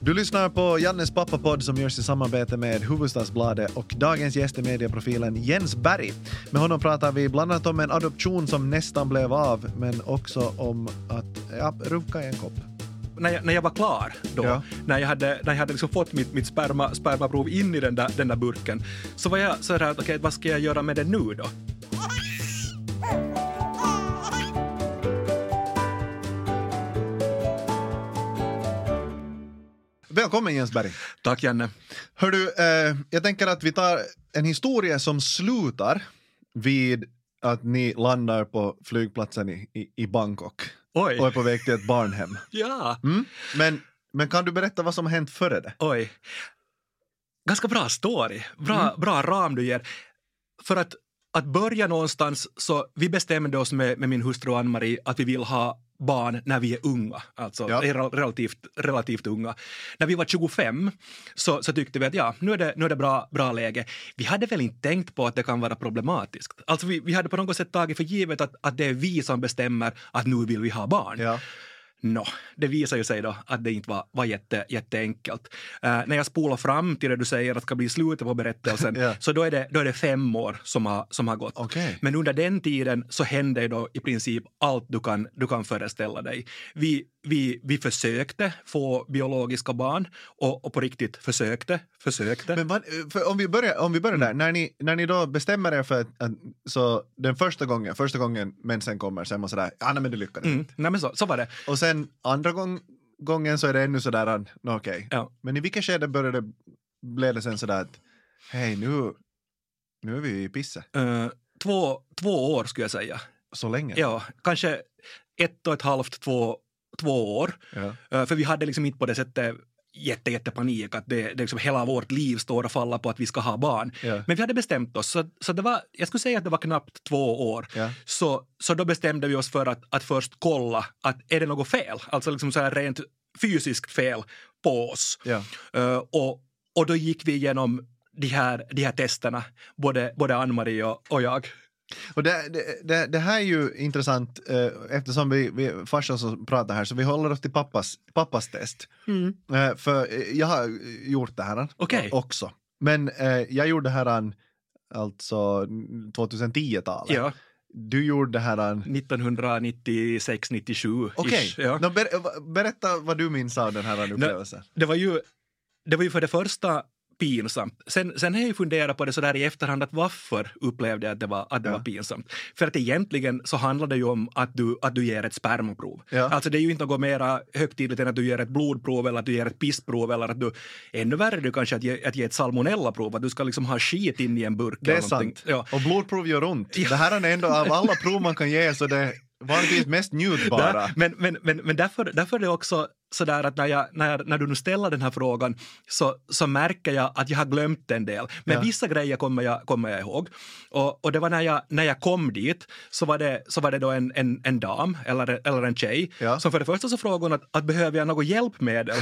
Du lyssnar på Jannes pappapodd som görs i samarbete med Hufvudstadsbladet och dagens gäst är medieprofilen Jens Berg. Med honom pratar vi bland annat om en adoption som nästan blev av men också om att ja, runka i en kopp. när jag, när jag var klar då, Ja. när jag hade, när jag hade liksom fått mitt, mitt sperma, spermaprov in i den där, den där burken, så var jag så här att okej, vad ska jag göra med det nu då? Välkommen Jens Berg. Tack Janne. Hör du, eh, jag tänker att vi tar en historia som slutar vid att ni landar på flygplatsen i, i, i Bangkok Oj. och är på väg till ett barnhem. Ja, Mm? Men, men kan du berätta vad som har hänt före det? oj. Ganska bra story, bra, bra ram du ger. För att, att börja någonstans så vi bestämde oss med, med min hustru Ann-Marie att vi vill ha barn när vi är unga, alltså Ja. relativt, relativt unga. När vi var 25 så, så tyckte vi att ja, nu är det, nu är det bra, bra läge. Vi hade väl inte tänkt på att det kan vara problematiskt. Alltså vi, vi hade på något sätt tagit för givet att, att det är vi som bestämmer att nu vill vi ha barn. Ja. Nå, det visar ju sig då att det inte var, var jätte, jätteenkelt. Eh, när jag spolar fram till det du säger att det ska bli slutet på berättelsen, Ja. så då är, det, då är det fem år som har, som har gått. Okej. Men under den tiden så hände ju då i princip allt du kan, du kan föreställa dig. Vi, vi, vi försökte få biologiska barn och, och på riktigt försökte, försökte. Men vad, för om vi börjar, om vi börjar där, när ni, när ni då bestämmer er för att, att så den första gången, första gången mensen kommer så är man sådär, ja nej, men det lyckades mm, inte. nej men så, så var det. Och sen andra gång, gången så är det ännu sådär, nå, okej. Ja. Men i vilket skede började det, blev det sen sådär att hej nu, nu är vi i pisset. Eh, två, två år skulle jag säga. Så länge? Ja, kanske ett och ett halvt, två, två år. Ja. Eh, För vi hade liksom inte på det sättet jätte, jätte panik att det, det liksom hela vårt liv står och faller på att vi ska ha barn. Ja. Men vi hade bestämt oss, så, så det var, jag skulle säga att det var knappt två år. Ja. Så, så då bestämde vi oss för att, att först kolla att är det något fel, alltså liksom så här rent fysiskt fel på oss. Ja. Eh, och, och då gick vi igenom de här, de här testerna, både, både Ann-Marie och, och jag. Och det, det, det, här är ju intressant eh, eftersom vi, vi farsan som pratar här så vi håller oss till pappas, pappas test. Eh, för eh, jag har gjort det här Okej. också. Men jag gjorde det här alltså 2010-talet. Ja, Du gjorde det här 1996, 97 Okej, ja. Nå, ber, berätta vad du minns av den här upplevelsen. Det var ju, det var ju för det första pinsamt. Sen, sen har jag ju funderat på det sådär i efterhand att varför upplevde jag att det var, att det Ja. var pinsamt. För att egentligen så handlar det ju om att du, att du ger ett spermaprov. Ja. Alltså det är ju inte något mera högtidligt än att du ger ett blodprov eller att du ger ett pissprov eller att du, ännu värre är det kanske att ge, att ge ett salmonellaprov, att du ska liksom ha skit in i en burk. Det är sant. Ja. Och blodprov gör ont. Det här är ändå av alla prov man kan ge så det vanligtvis mest njutbara. Där, men men, men, men därför, därför är det också sådär att när, jag, när, när du nu ställer den här frågan så, så märker jag att jag har glömt en del. Men Ja. vissa grejer kommer jag, kommer jag ihåg. Och, och det var när jag, när jag kom dit så var det, så var det då en, en, en dam eller, eller en tjej Ja. som för det första så frågade hon att, att behöver jag något hjälpmedel?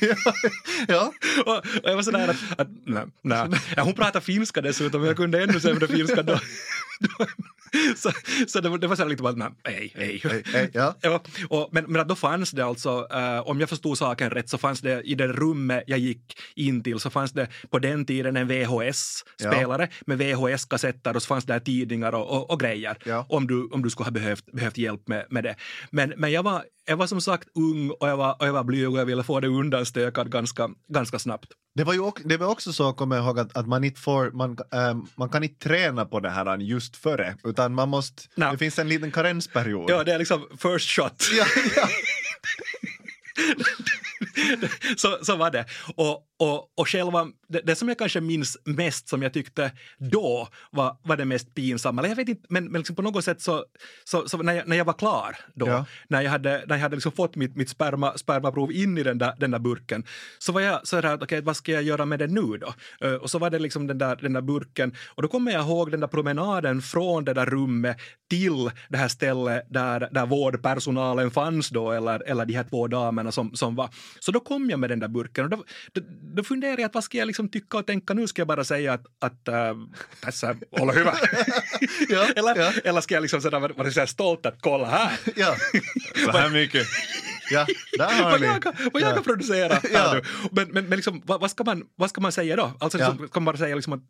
ja. och, och jag var sådär att, att nej, nej. Ja, hon pratade finska dessutom jag kunde ännu sämre finska då. så så det, var- det var så här lite bara, nej, nej, nej. Ja. Ja, och, men, men då fanns det alltså, eh, om jag förstod saken rätt, så fanns det i det rummet jag gick in till så fanns det på den tiden en VHS-spelare med VHS-kassetter och så fanns det tidningar och, och, och grejer Ja. om, du, om du skulle ha behövt, behövt hjälp med, med det. Men, men jag, var, jag var som sagt ung och jag var, och jag var blyg och jag ville få det undanstökat ganska, ganska snabbt. Det var ju också, det var också så, kommer jag ihåg, att, att man inte får, man, ehm, man kan inte träna på det här just före, utan man måste, Nej. det finns en liten karensperiod. Ja, det är liksom first shot. ja, ja. så, så var det. Och, och, och själva, det, det som jag kanske minns mest som jag tyckte då var, var det mest pinsamma, eller jag vet inte, men, men liksom på något sätt så, så, så när, jag, när jag var klar då, Ja. när jag hade, när jag hade liksom fått mitt, mitt sperma, spermaprov in i den där, den där burken, så var jag så här okej, vad ska jag göra med det nu då? Eh, och så var det liksom den där, den där burken, och då kommer jag ihåg den där promenaden från det där rummet till det här stället där, där vårdpersonalen fanns då, eller, eller de här två damerna som, som var. Så då kom jag med den där burken och då, då, då funderade jag att vad ska jag liksom tycka och tänka nu? Ska jag bara säga att, att äh, tässä, hålla hyvä. Ja, eller, ja. eller ska jag liksom sådär, vara så stolt att kolla här. ja. Så här mycket. Ja, där har vad jag, kan- vad jag Ja. kan producera Ja. här nu. Men, men, men liksom, vad, vad, ska man, vad ska man säga då? Alltså, Ja. ska man bara säga liksom att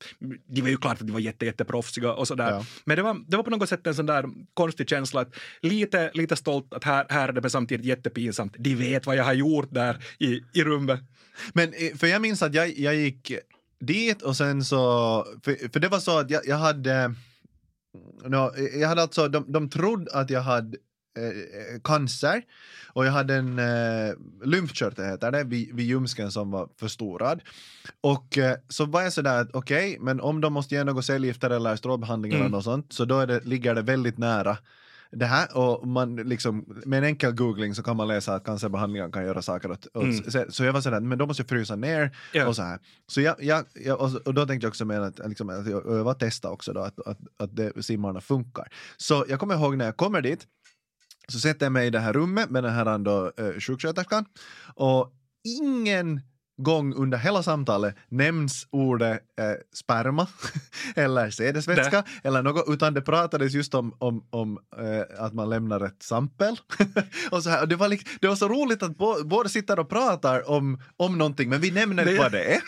de var ju klart att de var jätte, jätteproffsiga och sådär. Ja. Men det var, det var på något sätt en sån där konstig känsla att lite, lite stolt att här, här är det men samtidigt jättepinsamt. De vet vad jag har gjort där i, i rummet. Men eh, för jag minns att jag, jag gick dit och sen så, för, för det var så att jag, jag hade, no, jag hade alltså, de, de trodde att jag hade eh, cancer och jag hade en eh, lymfkörtel heter det vid, vid ljumsken som var förstorad. Och eh, så var jag sådär att okej, men om de måste ge något cellgifter eller strålbehandling eller Mm. något sånt så då är det, ligger det väldigt nära det här och man liksom, med en enkel googling så kan man läsa att cancerbehandlingar kan göra saker åt, åt Mm. så, så jag var sådär, men då måste jag frysa ner Ja. och så här. Så jag, jag, jag och, då tänkte jag också med att, liksom, att jag var testa också då att, att, att det, simmarna funkar. Så jag kommer ihåg när jag kommer dit så sätter jag mig i det här rummet med den här då, eh, sjuksköterskan och ingen gång under hela samtalet nämns ordet eh, sperma eller sädesvätska eller något, utan det pratades just om, om, om eh, att man lämnar ett sampel. och så här, och det, var lik, det var så roligt att bo, båda sitter och pratar om, om någonting, men vi nämner Det- vad det är.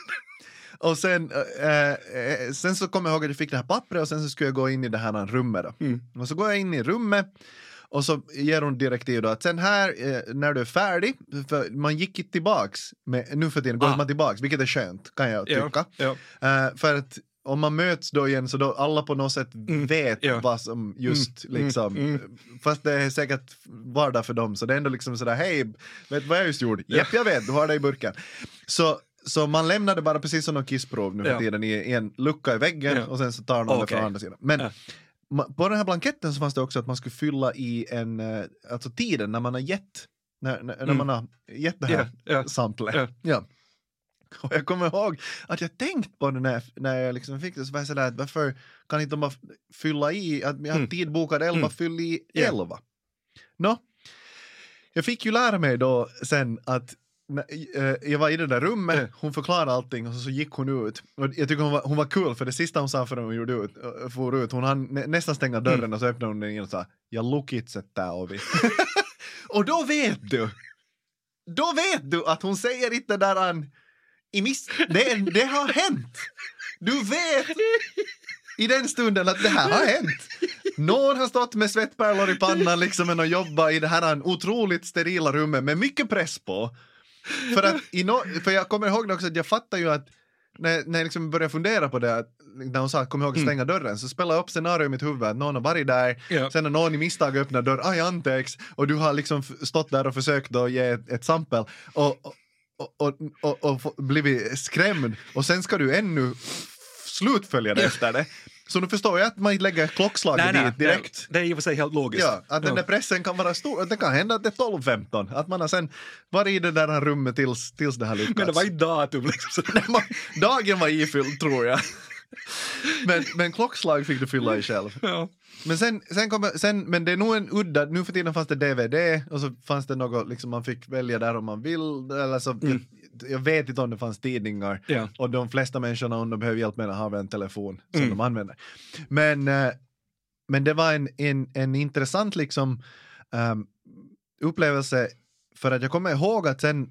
Och sen, eh, eh, sen så kommer jag ihåg att jag fick det här pappret och sen så skulle jag gå in i det här rummet då. Mm. Och så går jag in i rummet och så ger hon direktiv då att sen här eh, när du är färdig, för man gick inte tillbaks, med, nu för tiden går Ah. man tillbaks, vilket är skönt kan jag Ja, tycka. ja. Eh, för att om man möts då igen så då alla på något sätt vet ja. vad som just Mm, liksom, mm, fast det är säkert vardag för dem så det är ändå liksom sådär hej, vet vad jag just gjorde? Ja. Jepp jag vet, du har det i burken. Så så man lämnade bara precis som någon kissprov nu för Ja. tiden i, en lucka i väggen Ja. och sen så tar någon det Okej. från andra sidan. Men Ja. På den här blanketten så fanns det också att man skulle fylla i en, eh, alltså tiden när man har gett, när, när, Mm. man har gett det här Ja, ja. samplet. Ja. Ja. Och jag kommer ihåg att jag tänkt på det när jag, när jag liksom fick det, så var jag sådär att varför kan inte de bara fylla i, att jag har Mm. tid bokad 11, Mm. fyll i Ja. 11. Nå, jag fick ju lära mig då sen att jag var i det där rummet, hon förklarade allting och så, så gick hon ut. Och jag tycker hon var, hon var kul för det sista hon sa förrän hon gjorde ut, äh, for ut, hon hann nä, nästan stänga dörren Mm. och så öppnade hon den igen och sa jag lukitset tää ovi. och då vet du, då vet du att hon säger inte där han i miss, det, det har hänt. Du vet i den stunden att det här har hänt. Någon har stått med svettpärlor i pannan liksom och jobbat i det här otroligt sterila rummet med mycket press på. För att i no, för jag kommer ihåg också att jag fattar ju att när, när jag liksom började fundera på det, att, när hon sa kom ihåg att stänga dörren, så spelade jag upp scenario i mitt huvud att någon har varit där, Ja. sen har någon i misstag öppnat dörren, aj Antex, och du har liksom stått där och försökt att ge ett, ett sampel och, och, och, och, och, få- blivit skrämd och sen ska du ännu slutfölja det efter det. Så nu förstår jag att man inte lägger klockslaget dit direkt. Det är i och för sig helt logiskt. Ja, att den där pressen kan vara stor. Det kan hända att det är 12-15. Att man har sen varit i det där rummet tills, tills det har lyckats. Men det var inte datum liksom. Nej, Dagen var ifylld tror jag. Men, men klockslag fick du fylla i själv. ja. Men sen, sen kommer, sen, men det är nog en udda, nu för tiden fanns det DVD och så fanns det något, liksom man fick välja där om man vill, eller så, jag, jag vet inte om det fanns tidningar Ja. och de flesta människorna om de behöver hjälp med det har en telefon som Mm. de använder. Men, eh, men det var en, en, en intressant liksom ehm, upplevelse för att jag kommer ihåg att sen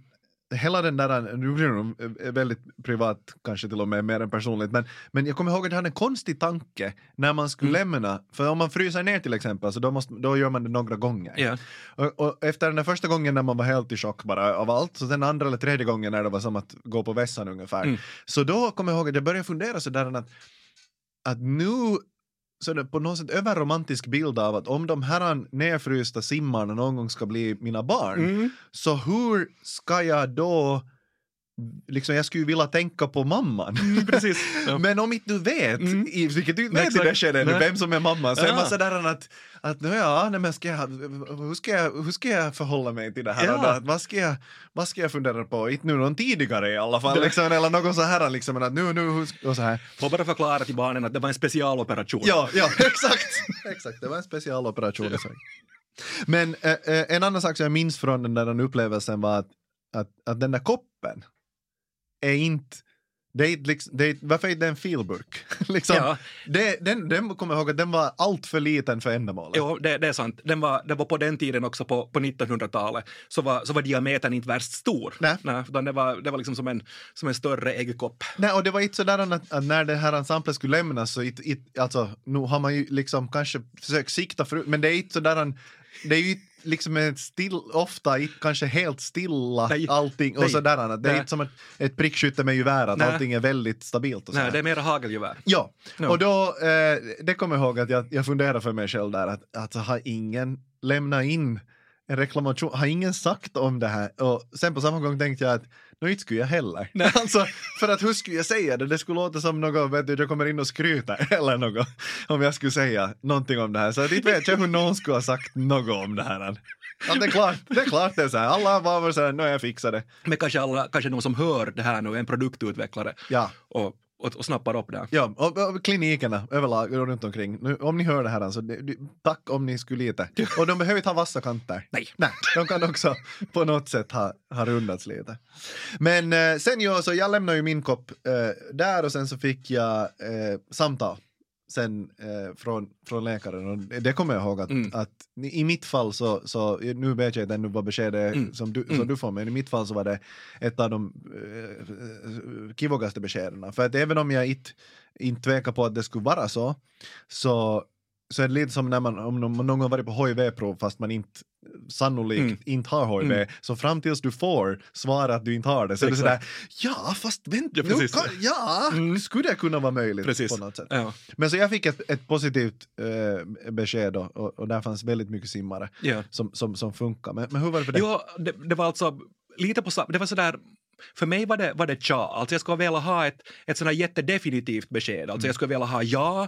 hela den där, nu blir det nog eh, väldigt privat kanske till och med mer än personligt, men, men jag kommer ihåg att jag hade en konstig tanke när man skulle Mm. lämna, för om man fryser ner till exempel så då, måste, då gör man det några gånger. Ja. Och, och efter den där första gången när man var helt i chock bara av allt, så sen andra eller tredje gången när det var som att gå på vässan ungefär, Mm. så då kommer jag ihåg att jag började fundera sådär att, att nu så det är på något sätt överromantisk bild av att om de här nedfrysta simmarna någon gång ska bli mina barn, Mm. så hur ska jag då Liksom jag skulle ju vilja tänka på mamman. Precis. Ja. Men om inte du vet, Mm. i, vilket du inte vet i det skedet, vem som är mamman, så är Ja. man sådär att, att nu ja, nej men ska jag, hur, ska jag, hur ska jag förhålla mig till det här? Ja. Att vad, ska jag, vad ska jag fundera på? Inte nu någon tidigare i alla fall, liksom, eller något så här, liksom, att nu, nu, och så här. Får bara förklara till barnen att det var en specialoperation. Ja, ja, exakt. exakt. Det var en specialoperation. sig. Men eh, en annan sak som jag minns från den där upplevelsen var att, att, att den där koppen är inte Det är, liksom, det är, varför är det en filburk? liksom, Ja. det, den, den kommer jag ihåg att den var allt för liten för ändamålet. Jo, det, det är sant. Den var, det var på den tiden också på, på 1900-talet så var, så var diametern inte värst stor. Nej. Nej, utan det var, det var liksom som en, som en större äggkopp. Nej, och det var inte sådär att, att när det här ensemblet skulle lämnas så it, it, alltså, nu har man ju liksom kanske försökt sikta förut, men det är inte sådär det är ju liksom still, ofta kanske helt stilla Nej. allting och Nej. sådär. Det är Nej. inte som ett, ett prickskytte med gevär att Nej. allting är väldigt stabilt och Nej, det är mera hagelgevär. Ja, Ja. och då, eh, det kommer jag ihåg att jag, jag funderade för mig själv där att, att har ingen lämnat in en reklamation, har ingen sagt om det här? Och sen på samma gång tänkte jag att nå inte skulle jag heller. alltså, för att hur skulle jag säga det? Det skulle låta som något, vet du, jag kommer in och skryter eller något om jag skulle säga någonting om det här. Så att inte vet jag hur någon skulle ha sagt något om det här. Ja, det, är klart, det är klart det är så här. Alla var väl så här, nu har jag fixat det. Men kanske, alla, kanske någon som hör det här nu, en produktutvecklare Ja. och, och, och snappar upp det. Ja, och, och klinikerna överlag runt omkring. Nu, om ni hör det här, så det, det, tack om ni skulle lite. Och de behöver inte ha vassa kanter. Nej. Nej, de kan också på något sätt ha, ha rundats lite. Men eh, sen ju, så jag lämnade ju min kopp eh, där och sen så fick jag eh, samtal sen eh, från, från läkaren och det kommer jag ihåg att, Mm. att i mitt fall så, så nu vet jag inte ännu vad beskedet Mm. som, du, Mm. som du får men i mitt fall så var det ett av de eh, kivogaste beskeden för att även om jag inte, inte tvekar på att det skulle vara så så så är det lite som när man, om någon gång varit på HIV-prov fast man inte sannolikt Mm. inte har HIV. Mm. Så fram tills du får svara att du inte har det så är det Exakt. sådär, ja fast vänta, precis. kan, ja, Mm. skulle det kunna vara möjligt Precis. på något sätt. Ja. Men så jag fick ett, ett positivt eh, besked då, och, och där fanns väldigt mycket simmare Ja. som, som, som funkar. Men, men hur var det för dig? Jo, det, det var alltså lite på det var sådär för mig var det, var det tja, alltså jag skulle vilja ha ett, ett sådär jättedefinitivt besked, alltså jag skulle vilja ha ja,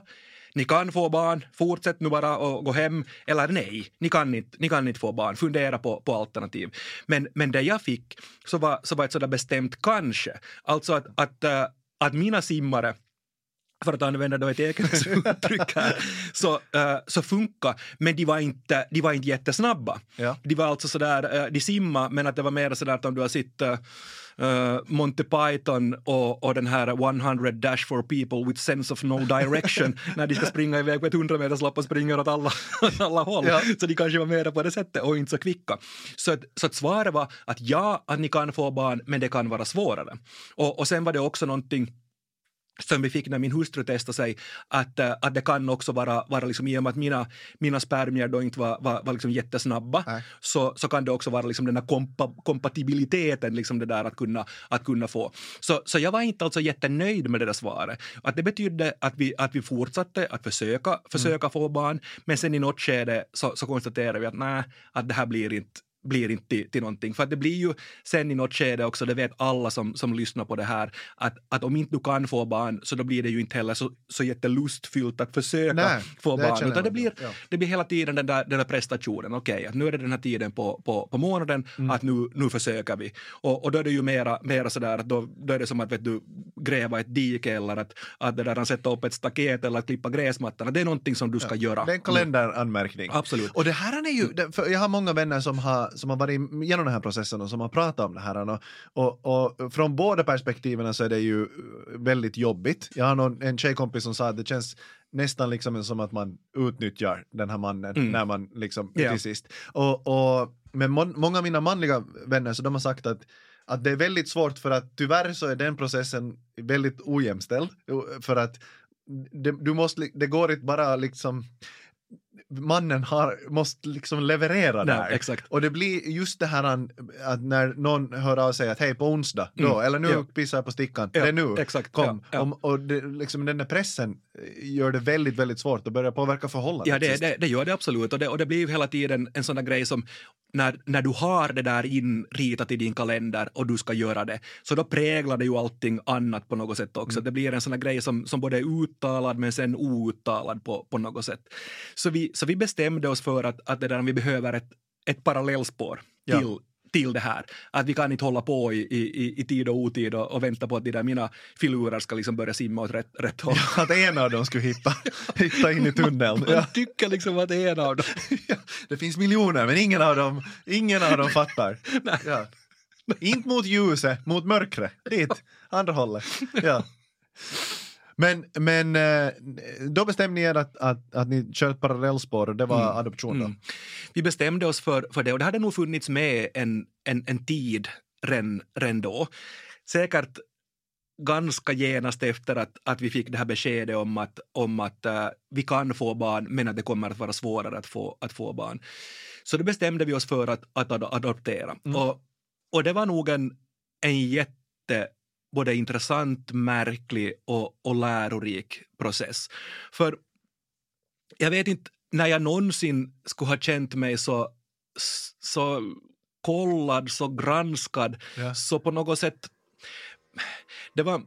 ni kan få barn, fortsätt nu bara och gå hem, eller nej, ni kan inte, ni kan inte få barn, fundera på, på alternativ. Men, men det jag fick så var, så var ett sådär bestämt kanske, alltså att, att, eh, att mina simmare för att använda då ett eget uttryck här, så, äh, så funkar, men de var inte, de var inte jättesnabba. Ja. De var alltså sådär, eh, de simma men att det var mer sådär att om du har sett uh, Monty Python och, och den här 100 Dash for people with sense of no direction när de ska springa iväg på ett 100 meters lopp och springer åt alla, åt alla håll. Ja. Så de kanske var mer på det sättet och inte så kvicka. Så, att- så att svaret var att ja, att ni kan få barn men det kan vara svårare. Och, och sen var det också någonting som vi fick när min hustru testade sig, att, eh, att det kan också vara, vara liksom, i och med att mina, mina spermier då inte var, var, var liksom jättesnabba, Nej. så, så kan det också vara liksom den här kompa, kompatibiliteten, liksom det där att kunna, att kunna få. Så, så jag var inte alltså jättenöjd med det där svaret. Att det betydde att vi, att vi fortsatte att försöka, försöka få barn, men sen i något skede så, så konstaterade vi att nej, att det här blir inte blir inte till, till någonting. För att det blir ju sen i något skede också, det vet alla som, som lyssnar på det här, att, att om inte du kan få barn så då blir det ju inte heller så, så jättelustfyllt att försöka Nej, få barn. Utan det blir, ja. det blir hela tiden den där, den där prestationen. Okej, att nu är det den här tiden på, på, på månaden, Mm. att nu, nu försöker vi. Och, och då är det ju mera, mera sådär att då, då är det som att vet du, gräva ett dike eller att, att det där, sätta upp ett staket eller att klippa gräsmattan. Det är någonting som du ska göra. Det är en kalenderanmärkning. Absolut. Och det här är ju, det- för jag har många vänner som har, som har varit igenom den här processen och som har pratat om det här. Och, och, och från båda perspektiven så är det ju väldigt jobbigt. Jag har någon, en tjejkompis som sa att det känns nästan liksom som att man utnyttjar den här mannen Mm. när man liksom Ja. till sist. Och, och, men mon, många av mina manliga vänner så de har sagt att att det är väldigt svårt för att tyvärr så är den processen väldigt ojämställd. För att det, du måste, det går inte bara liksom mannen har, måste liksom leverera Nej, där. exakt. Och det blir just det här att när någon hör av sig att hej på onsdag, då, Mm, eller nu ja. pissar jag på stickan, Ja, det är nu, exakt, kom. ja. Om, och det, liksom, den där pressen gör det väldigt, väldigt svårt att börja påverka förhållandet. Ja, det, det, det gör det absolut. Och det, och det blir ju hela tiden en sån där grej som när, när du har det där inritat i din kalender och du ska göra det, så då präglar det ju allting annat på något sätt också. Det blir en sån där grej som, som både är uttalad men sen outtalad på, på något sätt. Så vi, så vi bestämde oss för att, att det där, vi behöver ett, ett parallellspår Ja. till till det här. Att vi kan inte hålla på i, i, i tid och otid och, och vänta på att de där mina filurer ska liksom börja simma åt rätt, rätt håll. Att en av dem skulle hitta, hitta in i tunneln. Man Ja. tycker liksom att en av dem Ja, det finns miljoner men ingen av dem, ingen av dem fattar. Ja. Inte mot ljuset, mot mörkret. Dit, andra hållet. Ja. Men, men eh, då bestämde ni er att, att, att ni kör ett parallellspår och det var Mm. adoption då? Mm. Vi bestämde oss för, för det och det hade nog funnits med en, en, en tid redan, redan då. Säkert ganska genast efter att, att vi fick det här beskedet om att, om att eh, vi kan få barn men att det kommer att vara svårare att få, att få barn. Så då bestämde vi oss för att, att ad- adoptera. Mm. Och, och det var nog en, en jätte både intressant, märklig och, och lärorik process. För jag vet inte när jag någonsin skulle ha känt mig så, så kollad, så granskad, Ja. så på något sätt... Det var...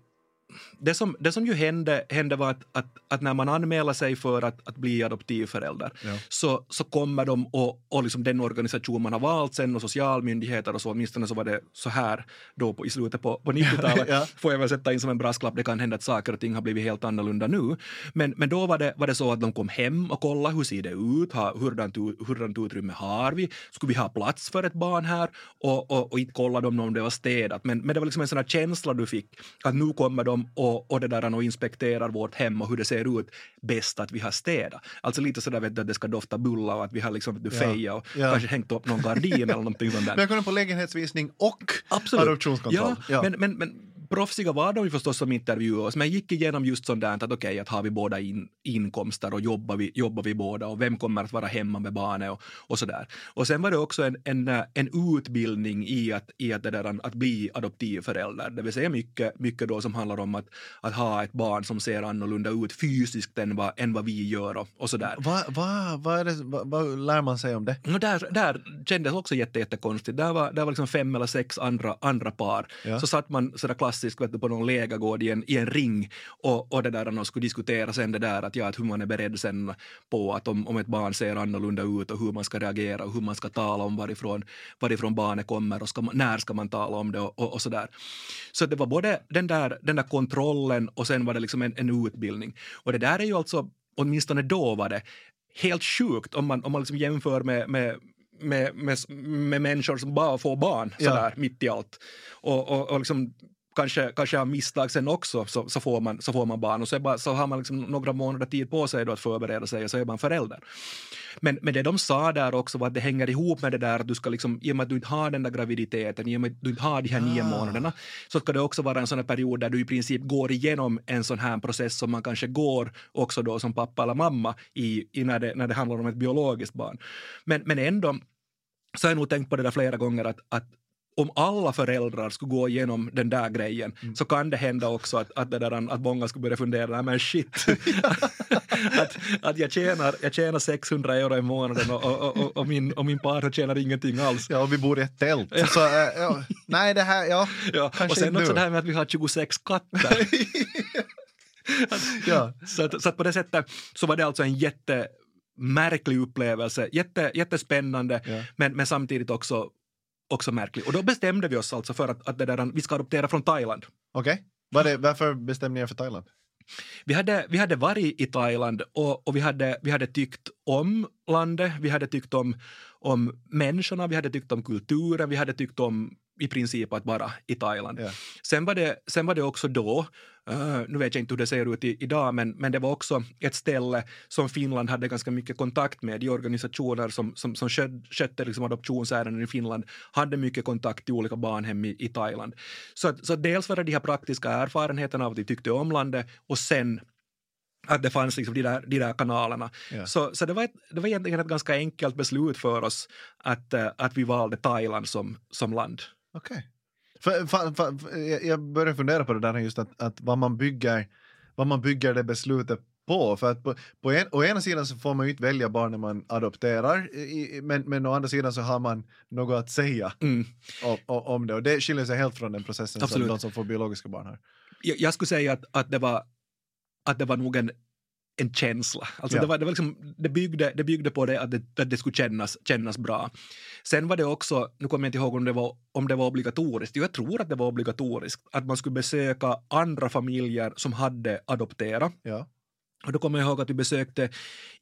Det som, det som ju hände, hände var att, att, att när man anmäler sig för att, att bli adoptivförälder Ja. så, så kommer de och, och liksom den organisation man har valt sen och socialmyndigheter och så, åtminstone så var det så här då på, i slutet på, på 90-talet, Ja. får jag väl sätta in som en brasklapp, det kan hända att saker och ting har blivit helt annorlunda nu. Men, men då var det, var det så att de kom hem och kollade hur ser det ut, ha, hurdant, hurdant utrymme har vi, skulle vi ha plats för ett barn här och, och, och inte kollade de om det var städat. Men, men det var liksom en sån här känsla du fick att nu kommer de och, och det där och inspekterar vårt hem och hur det ser ut, bäst att vi har städat. Alltså lite sådär vet du, att det ska dofta bulla och att vi har liksom du, Ja. feja och Ja. kanske hängt upp någon gardin eller någonting sånt där. Men jag kunde på lägenhetsvisning och Absolut. adoptionskontroll. Ja, Men, men, men proffsiga var de ju förstås som intervjuade oss, men gick igenom just sånt där att okej, att har vi båda in, inkomster och jobbar vi, jobbar vi båda och vem kommer att vara hemma med barnet och, och sådär. Och sen var det också en, en, en utbildning i att, i att, det där, att bli adoptivförälder, det vill säga mycket, mycket då som handlar om att, att ha ett barn som ser annorlunda ut fysiskt än vad, än vad vi gör och, och sådär. Vad va, vad är det, vad, vad lär man sig om det? Och där, där kändes också jätte, jättekonstigt. Där var, där var liksom fem eller sex andra, andra par. Ja. Så satt man sådär klassiskt vet du, på någon lägergård i en, i en ring och, och det där och skulle diskutera sen det där att, ja, att hur man är beredd sen på att om, om ett barn ser annorlunda ut och hur man ska reagera och hur man ska tala om varifrån, varifrån barnet kommer och ska man, när ska man tala om det och, och, och sådär. Så det var både den där, den där kontrollen och sen var det liksom en, en utbildning. Och det där är ju alltså, åtminstone då var det, helt sjukt om man, om man liksom jämför med, med med, med, med människor som bara får barn Ja. sådär mitt i allt. Och, och, och liksom, kanske, kanske av misstag sen också så, så, får man, så får man barn och så, bara, så har man liksom några månader tid på sig då att förbereda sig och så är man förälder. Men, men det de sa där också var att det hänger ihop med det där att du ska liksom, i och med att du inte har den där graviditeten, i och med att du inte har de här nio Ah. månaderna, så ska det också vara en sån här period där du i princip går igenom en sån här process som man kanske går också då som pappa eller mamma i, i när, det, när det handlar om ett biologiskt barn. Men, men ändå så har jag nog tänkt på det där flera gånger att, att om alla föräldrar skulle gå igenom den där grejen så kan det hända också att, att, det där, att många skulle börja fundera, nej men shit, att, att jag, tjänar, jag tjänar 600 euro i månaden och, och, och, och, min, och min partner tjänar ingenting alls. Ja, och vi bor i ett tält. Så, äh, ja, nej, det här, ja. Ja, och sen också nu. det här med att vi har 26 katter. ja. så, att, så att på det sättet så var det alltså en jättemärklig upplevelse, jätte, jättespännande Ja. men, men samtidigt också, också märklig. Och då bestämde vi oss alltså för att, att det där, vi ska adoptera från Thailand. Okej. Var det- Varför bestämde ni er för Thailand? Vi hade, vi hade varit i Thailand och, och vi, hade, vi hade tyckt om landet, vi hade tyckt om, om människorna, vi hade tyckt om kulturen, vi hade tyckt om i princip att vara i Thailand. Ja. Sen, var det, sen var det också då, eh, nu vet jag inte hur det ser ut i, idag, men, men det var också ett ställe som Finland hade ganska mycket kontakt med. De organisationer som, som, som skött- skötte liksom adoptionsärenden i Finland hade mycket kontakt till olika barnhem i, i Thailand. Så, att- så att dels var det de här praktiska erfarenheterna av att de tyckte om landet och sen att det fanns liksom de, där, de där kanalerna. Ja. Så, så det, var ett, det var egentligen ett ganska enkelt beslut för oss att, eh, att vi valde Thailand som, som land. Okej. För, för, för, för, jag- börjar fundera på det där just att, att vad, man bygger, vad man bygger det beslutet på. För att på, på en, å ena sidan så får man ju inte välja barn när man adopterar, i, men, men å andra sidan så har man något att säga Mm. om, om- det. Och det skiljer sig helt från den processen som Absolut. de som får biologiska barn har. jag, jag skulle säga att, att, det var, att det var nog en, en känsla. Alltså Ja. det, var, det, var liksom, det, byggde, det byggde på det att, det att det skulle kännas, kännas bra. Sen var det också, nu kommer jag inte ihåg om det, var, om det var obligatoriskt, jag tror att det var obligatoriskt, att man skulle besöka andra familjer som hade adopterat. Ja. Och då kommer jag ihåg att vi besökte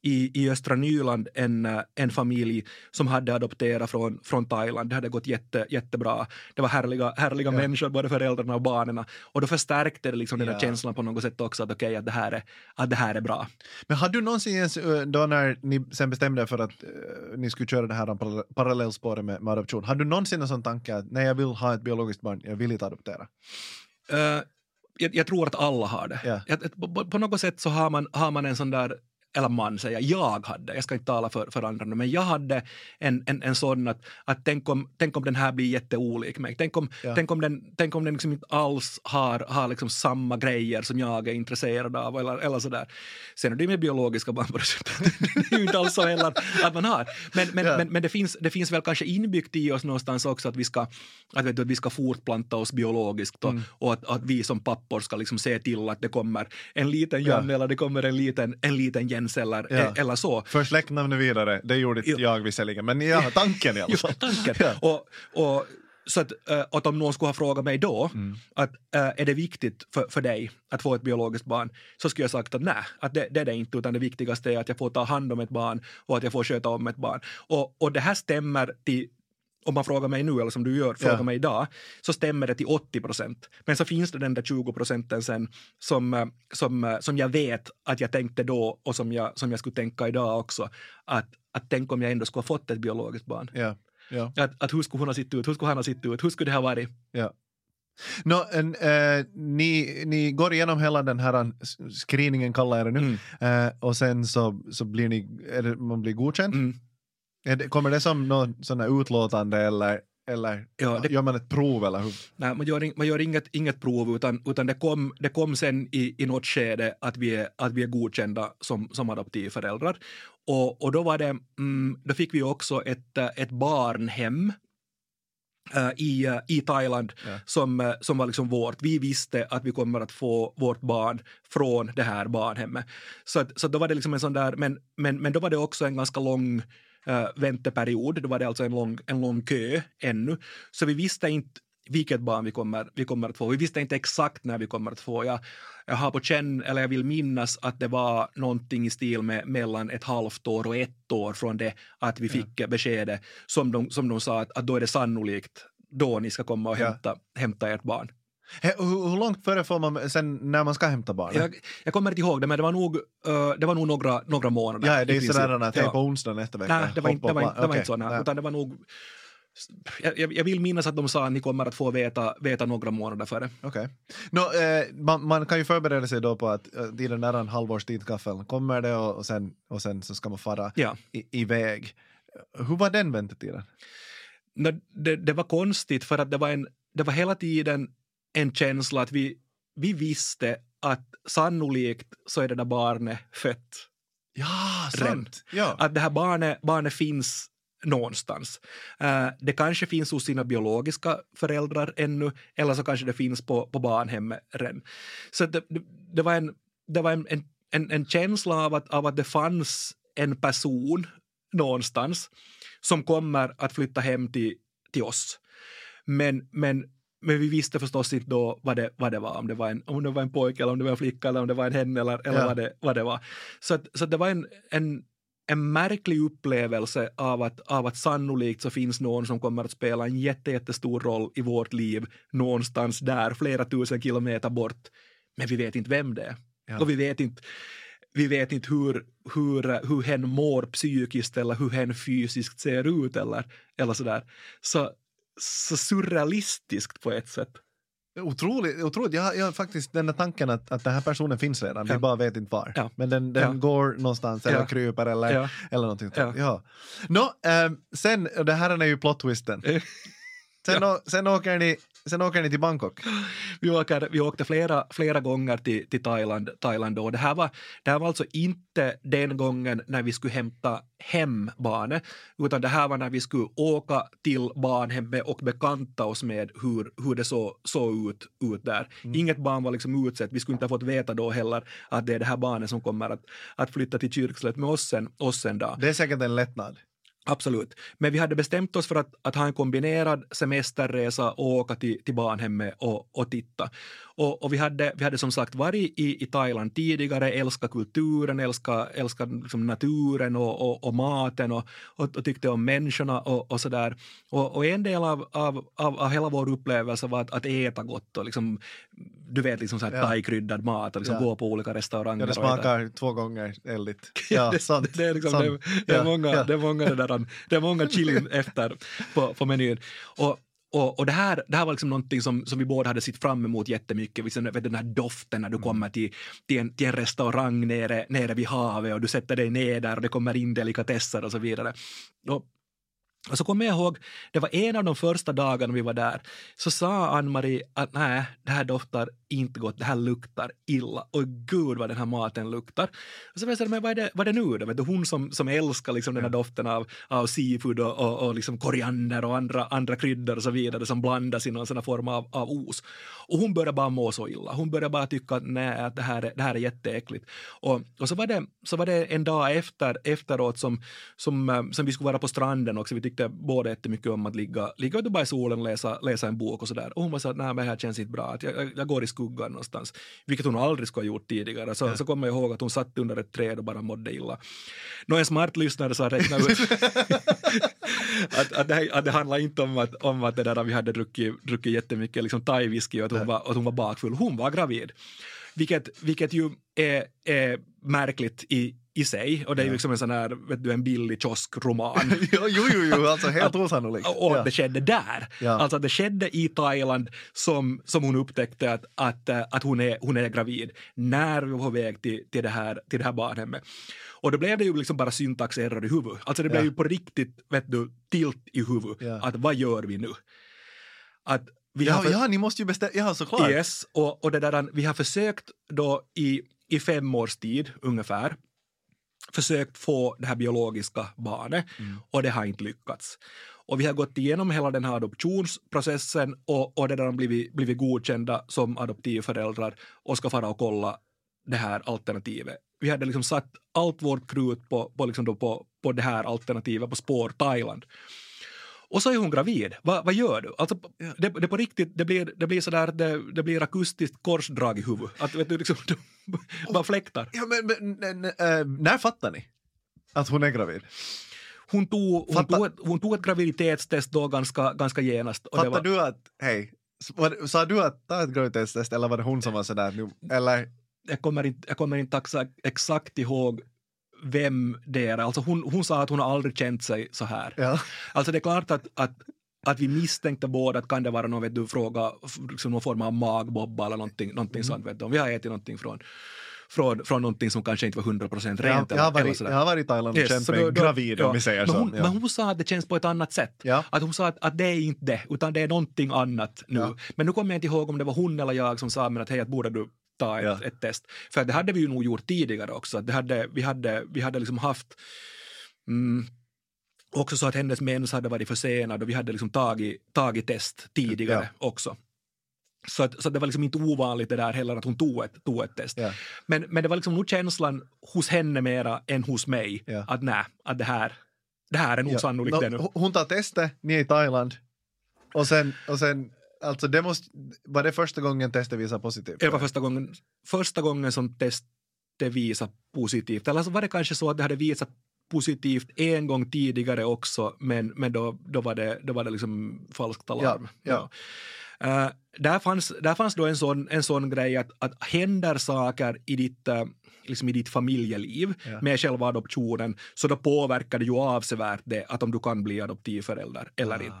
i, i östra Nyland en, eh, en familj som hade adopterat från, från Thailand. Det hade gått jätte, jättebra. Det var härliga, härliga Ja. människor, både föräldrarna och barnen. Och då förstärkte det liksom den Ja. känslan på något sätt också att okej, att, det här är, att det här är bra. Men hade du någonsin ö, då när ni sen bestämde er för att eh, ni skulle köra det här parallell- parallellspåret med, med adoption, hade du någonsin en sån tanke att nej, jag vill ha ett biologiskt barn, jag vill inte adoptera? Eh, jag, jag tror att alla har det. Ja. Jag, på, på något sätt så har man, har man en sån där eller man säger, jag hade, jag ska inte tala för, för andra nu, men jag hade en, en, en sån att, att tänk, om, tänk om den här blir jätteolik mig. Tänk om, Ja. tänk om den, tänk om den liksom inte alls har, har liksom samma grejer som jag är intresserad av eller, eller sådär. Sen är det ju med biologiska barn på det sättet. det är ju inte alls så heller att man har. Men, men, Ja. men, men det, finns, det finns väl kanske inbyggt i oss någonstans också att vi ska, att, vet du, att vi ska fortplanta oss biologiskt och, Mm. och att, att vi som pappor ska liksom se till att det kommer en liten Ja. Janne eller det kommer en liten, en liten Jens eller, Ja. eller så. För släktnamnet vidare, det gjorde inte Jo. jag visserligen, men ja, tanken i alla Jo, fall. tanken. Ja. Och, och, så att, eh, att om någon skulle ha frågat mig då Mm. att eh, är det viktigt för, för dig att få ett biologiskt barn så skulle jag sagt att nej, att det, det är det inte utan det viktigaste är att jag får ta hand om ett barn och att jag får sköta om ett barn. Och, och det här stämmer till om man frågar mig nu, eller som du gör, frågar Ja. mig idag, så stämmer det till 80 procent. Men så finns det den där 20 procenten sen som, eh, som, eh, som jag vet att jag tänkte då och som jag, som jag skulle tänka idag också. Att, att tänk om jag ändå skulle ha fått ett biologiskt barn. Ja, ja, Att, att hur skulle hon ha sett ut? Hur skulle han ha sett ut? Hur skulle det ha varit? ja. Nå, en, eh, ni, ni går igenom hela den här s- screeningen, kallar jag det nu, Mm. eh, och sen så, så blir ni, är det, man blir godkänd. Mm. Det, kommer det som någon sån här utlåtande eller, eller Ja, det- gör man ett prov eller hur? Nej, man gör, man gör inget, inget prov utan, utan det, kom, det kom sen i, i något skede att vi är, att vi är godkända som, som adoptivföräldrar. Och, och då, var det, mm, då fick vi också ett, eh, ett barnhem eh, i, eh, i Thailand Ja. som, som var liksom vårt. Vi visste att vi kommer att få vårt barn från det här barnhemmet. Så, att, så då var det liksom en sån där, men, men, men då var det också en ganska lång eh, vänteperiod. Då var det alltså en lång, en lång kö ännu. Så vi visste inte vilket barn vi kommer, vi kommer att få. Vi visste inte exakt när vi kommer att få. Jag, jag har på känn, eller jag vill minnas att det var någonting i stil med mellan ett halvt år och ett år från det att vi fick beskedet som de, som de sa att, att då är det sannolikt då ni ska komma och Ja. hämta, hämta ert barn. Hur, hur långt före får man sen när man ska hämta barnet? Jag, jag kommer inte ihåg det, men det var nog, eh, det var nog några, några månader. ja, det i är sådär att hej Ja. på onsdag nästa vecka. Nej, det var inte, det var inte, det var okej, inte så. Nej, utan det var nog... Jag, jag- vill minnas att de sa att ni kommer att få veta, veta några månader före. Okej. Nå, eh, man, man kan ju förbereda sig då på att eh, tiden nära en halvårstid kaffeln kommer det och, och, sen, och sen så ska man fara Ja. i, iväg. Hur var den väntetiden? Nå, det, det var konstigt för att det var, en, det var hela tiden en känsla att vi, vi visste att sannolikt så är det där barnet fött. Ja, sant. Ja. Att det här barnet, barnet finns någonstans. Eh, det kanske finns hos sina biologiska föräldrar ännu eller så kanske det finns på, på barnhemmet redan. Så det, det, var, en, det var en, en, en känsla av att, av att det fanns en person någonstans som kommer att flytta hem till, till oss. Men, men, men vi visste förstås inte då vad det, vad det var, om det var, en, om det var en pojke eller om det var en flicka eller om det var en hen eller, eller Ja. vad, det, vad det var. Så, att, så att det var en, en, en märklig upplevelse av att, av att sannolikt så finns någon som kommer att spela en jätte, jättestor roll i vårt liv någonstans där, flera tusen kilometer bort. Men vi vet inte vem det är. Ja. Och vi vet inte, vi vet inte hur, hur, hur hen mår psykiskt eller hur hen fysiskt ser ut eller, eller sådär. Så, så surrealistiskt på ett sätt. Otroligt, otroligt. Jag, jag har faktiskt den där tanken att, att den här personen finns redan, vi Ja. bara vet inte var. Ja. Men den, den Ja. går någonstans eller kryper eller, Ja. eller någonting. Ja. Ja. Nå, ehm, sen, det här är ju plot twisten. Sen, sen, åker ni, sen åker ni till Bangkok. Vi, åker, vi åkte flera, flera gånger till, till Thailand, Thailand då. Det här, var, det här var alltså inte den gången när vi skulle hämta hem barnet, utan det här var när vi skulle åka till barnhemmet och bekanta oss med hur, hur det såg så ut, ut där. Inget barn var liksom utsett, vi skulle inte ha fått veta då heller att det är det här barnet som kommer att, att flytta till kyrkslätt med oss sen, oss en dag. Det är säkert en lättnad. Absolut. Men vi hade bestämt oss för att, att ha en kombinerad semesterresa och åka till, till barnhemmet och, och titta. Och, och, vi, hade, vi hade som sagt varit i, i Thailand tidigare, älskat kulturen, älskat, älskat liksom naturen och, och, och maten och, och, tyckte om människorna och, och sådär. Och, och en del av, av, av, av hela vår upplevelse var att, att äta gott och liksom, du vet, liksom så här Ja. thai-kryddad mat och liksom Ja. gå på olika restauranger. Ja, det smakar två gånger eldigt. Ja, Ja, det, sant. det, är liksom, sant. det, det, är många, det är många, det där, det är många chilin efter på, på menyn. Och, och, och det, här, det här var liksom någonting som, som vi båda hade sett fram emot jättemycket. Liksom, vet, den här doften när du kommer till, till, en, till en restaurang nere, nere vid havet och du sätter dig ner där och det kommer in delikatesser och så vidare. Och, och så kommer jag ihåg, det var en av de första dagarna vi var där, så sa Ann-Marie att nej, det här doftar inte gott, det här luktar illa. Och gud vad den här maten luktar. Och så var jag men vad är det, vad är det nu då? Vet du, hon som, som älskar liksom den här doften av, av seafood och, och, och liksom koriander och andra, andra kryddor och så vidare som blandas i någon sån form av, av os. Och hon började bara må så illa. Hon började bara tycka att nej, att det här är, det här är jätteäckligt. Och, och så, var det, så var det en dag efter, efteråt som, som, eh, som vi skulle vara på stranden också. Vi tyckte båda jättemycket om att ligga, ligga ute bara i solen och läsa, läsa en bok och sådär. Och hon var så att nej, men det här känns inte bra. Att jag, jag, går i skuggan någonstans. Vilket hon aldrig skulle ha gjort tidigare. Så, så kommer jag ihåg att hon satt under ett träd och bara mådde illa. Nå, en smart lyssnare så har räknat ut att, att, det, här- att det handlar inte om att, om att det där, vi hade druckit, druckit jättemycket liksom thai-whisky och att hon, var, att hon var bakfull. Hon var gravid. Vilket, vilket ju är, är märkligt i, i sig och det är ju liksom en sån här, vet du, en billig kioskroman. jo, jo, jo, alltså helt osannolikt. Och Ja. det skedde där. Ja. Alltså det skedde i Thailand som, som hon upptäckte att, att, eh, att hon, är, hon är gravid när vi var på väg till, till, det här, till det här barnhemmet. Och då blev det ju liksom bara syntaxerror i huvudet. Alltså det blev Ja. ju på riktigt, vet du, tilt i huvudet. Ja. Att vad gör vi nu? Att vi Ja, har för- ja, ni måste ju bestämma, ja såklart. Yes, och, och det där, vi har försökt då i, i fem års tid ungefär försökt få det här biologiska barnet och det har inte lyckats. Och vi har gått igenom hela den här adoptionsprocessen och, och det där har blivit, blivit godkända som adoptivföräldrar och ska fara och kolla det här alternativet. Vi hade liksom satt allt vårt krut på, på, liksom på, på det här alternativet, på spår Thailand. Och så är hon gravid. Va, vad gör du? Alltså, det, det på riktigt, det blir, det blir sådär, det, det blir akustiskt korsdrag i huvudet. Att vet du, liksom, bara fläktar. Ja, men, men, äh, när fattar ni att hon är gravid? Hon tog, hon, Fattar- tog ett, hon tog ett graviditetstest då ganska, ganska genast. Fattar var, du att, hej, var- sa du att ta ett graviditetstest eller var det hon som var sådär nu? Eller? jag, kommer inte, jag kommer inte exakt ihåg vem det är. Alltså hon, hon sa att hon har aldrig känt sig så här. Ja. Alltså det är klart att, att, att vi misstänkte båda att kan det vara någon, vet du, fråga, liksom någon form av magbobba eller någonting, någonting Mm. sånt. Vet du. Om vi har ätit någonting från, från, från någonting som kanske inte var 100 procent rent. jag, har varit, jag har varit i Thailand och Yes, känt så mig gravid ja. om vi säger men så. hon, ja. men hon sa att det känns på ett annat sätt. Ja. Att hon sa att, att det är inte det, utan det är någonting annat nu. Ja. Men nu kommer jag inte ihåg om det var hon eller jag som sa men att hej, att borde du ta ett, Ja. ett test. För det hade vi ju nog gjort tidigare också. Det hade, vi, hade, vi hade liksom haft mm, också så att hennes mens hade varit försenad och vi hade liksom tagit, tagit test tidigare också. Så, att, så att det var liksom inte ovanligt det där heller att hon tog ett, tog ett test. Ja. Men, men det var liksom nog känslan hos henne mera än hos mig Ja. att nej, att det här, det här är nog Ja. sannolikt Nå, det nu. hon- Hon tar testet, ni är i Thailand och sen, och sen alltså det måste, var det första gången testet visade positivt? Det var första gången, första gången som testet visade positivt. Eller så var det kanske så att det hade visat positivt en gång tidigare också, men, men då, då, var det, då var det liksom falskt alarm. Ja, ja. Eh, där, fanns, där fanns då en sån, en sån grej att, att händer saker i ditt, eh, liksom i ditt familjeliv Ja. med själva adoptionen, så då påverkar det ju avsevärt det att om du kan bli adoptivförälder eller Ah. inte.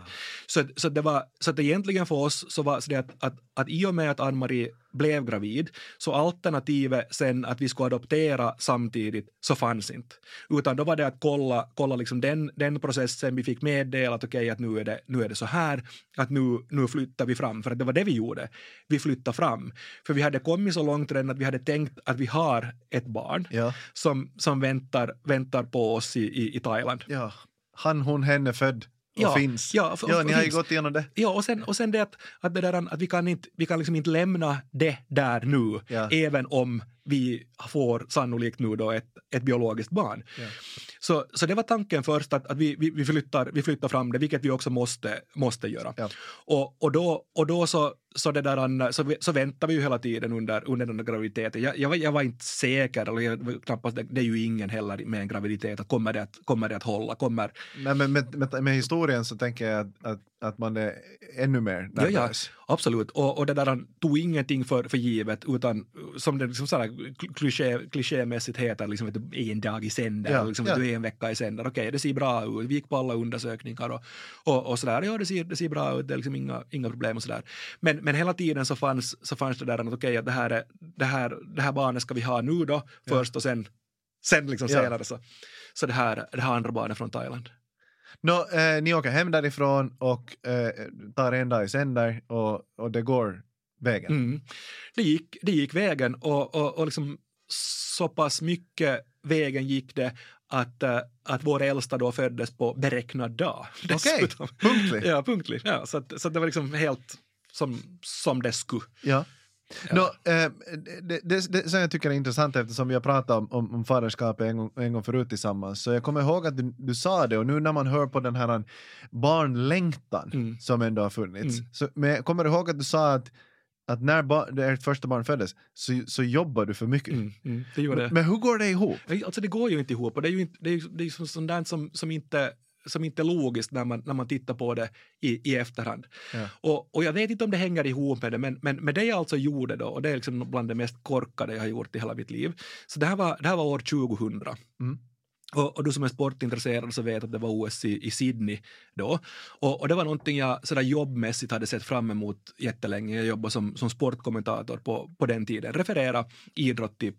Så, så, det var, så att egentligen för oss så var det att, att, att i och med att Ann-Marie blev gravid så alternativet sen att vi skulle adoptera samtidigt så fanns inte. Utan då var det att kolla, kolla liksom den, den processen, vi fick meddela att okej att nu är, det, nu är det så här, att nu, nu flyttar vi fram, för att det var det vi gjorde. Vi flyttade fram. För vi hade kommit så långt redan att vi hade tänkt att vi har ett barn Ja. som, som väntar, väntar på oss i, i, i Thailand. ja. Han, hon, henne född Ja, finns. ja, f- ja, ni har ju gått igenom det. Ja, och sen, och sen det att, att, det där, att vi kan, inte, vi kan liksom inte lämna det där nu, Ja. även om vi får sannolikt nu då ett, ett biologiskt barn. Ja. Så, så det var tanken först att, att vi, vi, vi, flyttar, vi flyttar fram det, vilket vi också måste, måste göra. Ja. Och, och då, och då så, så, det där, så, så väntar vi ju hela tiden under, under den där graviditeten. Jag, jag, var, jag var inte säker, eller jag, knappast, det, det är ju ingen heller med en graviditet, att kommer det att, kommer det att hålla? Kommer, Nej, men med, med, med historien så tänker jag att, att, att man är ännu mer Ja, ja, nervös. absolut. Och, och det där han tog ingenting för, för givet utan som det liksom sådär kliché, klichémässigt heter, liksom, du, en dag i sänder, Ja, liksom, ja. du är en vecka i sänder. Okej, det ser bra ut. Vi gick på alla undersökningar och, och, och sådär. Ja, det ser, det ser bra ut. Det är liksom inga, inga problem och sådär. Men, men hela tiden så fanns, så fanns det där att okej, att det här, är, det, här, det här barnet ska vi ha nu då först och sen, sen liksom Ja. senare så, så det här, det här andra barnet från Thailand. Nå, eh, ni åker hem därifrån och eh, tar en dag i sänder och, och det går vägen. Mm. Det, gick, det gick vägen och, och, och liksom så pass mycket vägen gick det att, eh, att vår äldsta då föddes på beräknad dag. Okej, dessutom. punktlig. Ja, punktlig. Ja, så, att, så att det var liksom helt som, som det skulle. Ja. Ja. Nå, eh, det, det, det som jag tycker är intressant eftersom vi har pratat om, om, om faderskapet en gång, en gång förut tillsammans, så jag kommer ihåg att du, du sa det och nu när man hör på den här barnlängtan Mm. som ändå har funnits, Mm. så, men jag kommer ihåg att du sa att, att när ert första barn föddes så, så jobbar du för mycket. Mm, mm, det. Men hur går det ihop? Alltså det går ju inte ihop och det är ju, inte, det är, ju- det är sånt som, som inte som inte är logiskt när man, när man tittar på det i, i efterhand. Ja. Och, och jag vet inte om det hänger ihop med det, men, men, men det jag alltså gjorde då, och det är liksom bland det mest korkade jag har gjort i hela mitt liv. Så det här var, det här var år 2000. Mm. Och, och du som är sportintresserad så vet att det var OS i, i Sydney då. Och, och det var någonting jag sådär jobbmässigt hade sett fram emot jättelänge. Jag jobbade som, som sportkommentator på, på den tiden, referera idrott i,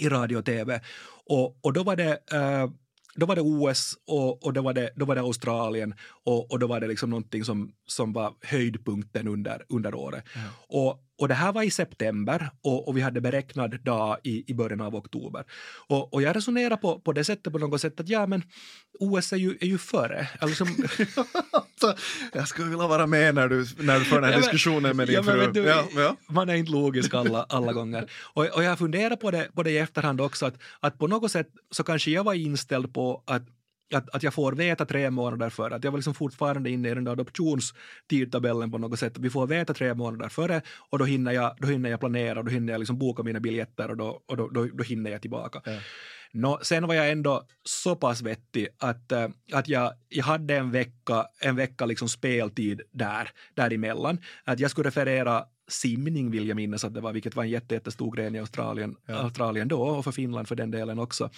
i radio och tv. Och, och då var det eh, då var det OS och, och då, var det, då var det Australien och, och då var det liksom någonting som, som var höjdpunkten under, under året. Ja. Och, och det här var i september och, och vi hade beräknad dag i, i början av oktober. Och, och jag resonerar på, på det sättet på något sätt att ja men OS är ju, är ju före. Alltså, Så, jag skulle vilja vara med när du, när du för den här Ja, diskussionen med din ja, fru. du, ja, ja. Man är inte logisk alla, alla gånger. Och, och jag funderar på det, på det i efterhand också, att, att på något sätt så kanske jag var inställd på att att, att jag får veta tre månader före, att jag var liksom fortfarande inne i den där adoptionstidtabellen på något sätt. Vi får veta tre månader före och då hinner jag, då hinner jag planera, då hinner jag liksom boka mina biljetter och då, och då, då, då hinner jag tillbaka. Ja. Nå, sen var jag ändå så pass vettig att, eh, att jag, jag hade en vecka, en vecka liksom speltid där, däremellan. Att jag skulle referera simning vill jag minnas att det var, vilket var en jätte, jättestor gren i Australien, Ja. Australien då och för Finland för den delen också.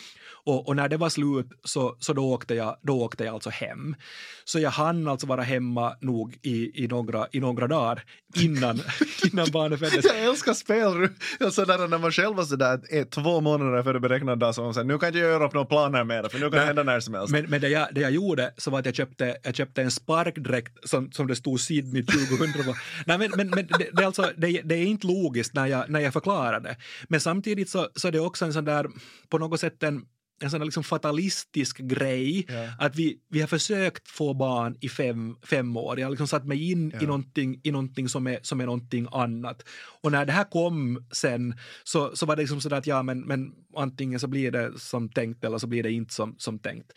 Och, och när det var slut så, så då, åkte jag, då åkte jag alltså hem. Så jag hann alltså vara hemma nog i, i, några, i några dagar innan, innan barnet föddes. Jag älskar spel. Ja, sådär, när man själv var sådär två månader före beräknad dag så man såhär, nu kan jag göra upp några planer mer för nu kan det hända när som helst. Men, men det, jag, det jag gjorde så var att jag köpte, jag köpte en sparkdräkt som, som det stod Sydney 2000 på. Nej, men, men, men det, det, är alltså, det, det är inte logiskt när jag, när jag förklarar det. Men samtidigt så, så är det också en sån där, på något sätt en, en sån liksom fatalistisk grej. Ja. Att vi, vi har försökt få barn i fem, fem år. Jag har liksom satt mig in Ja. i, någonting, i någonting som är, som är någonting annat. Och när det här kom sen så, så var det liksom sådär att ja men, men antingen så blir det som tänkt eller så blir det inte som, som tänkt.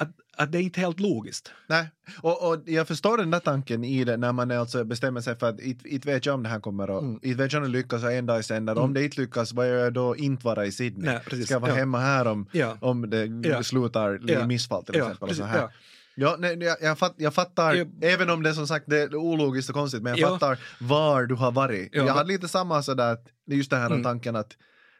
Att, att det är inte helt logiskt. Nej, och, och jag förstår den där tanken i det när man alltså bestämmer sig för att inte vet jag om det här kommer att, Mm. inte vet jag om det lyckas och en dag i sänder. Om Mm. det inte lyckas, vad gör jag då inte vara i Sydney? Nej, precis. Ska jag vara Ja. hemma här om, Ja. om det Ja. slutar i Ja. missfall till exempel? precis, här. ja. Nej, jag, jag, fatt, jag fattar, Ja. även om det som sagt det är ologiskt och konstigt, men jag Ja. fattar var du har varit. Ja. Jag hade lite samma sådär, just den här Mm. tanken att,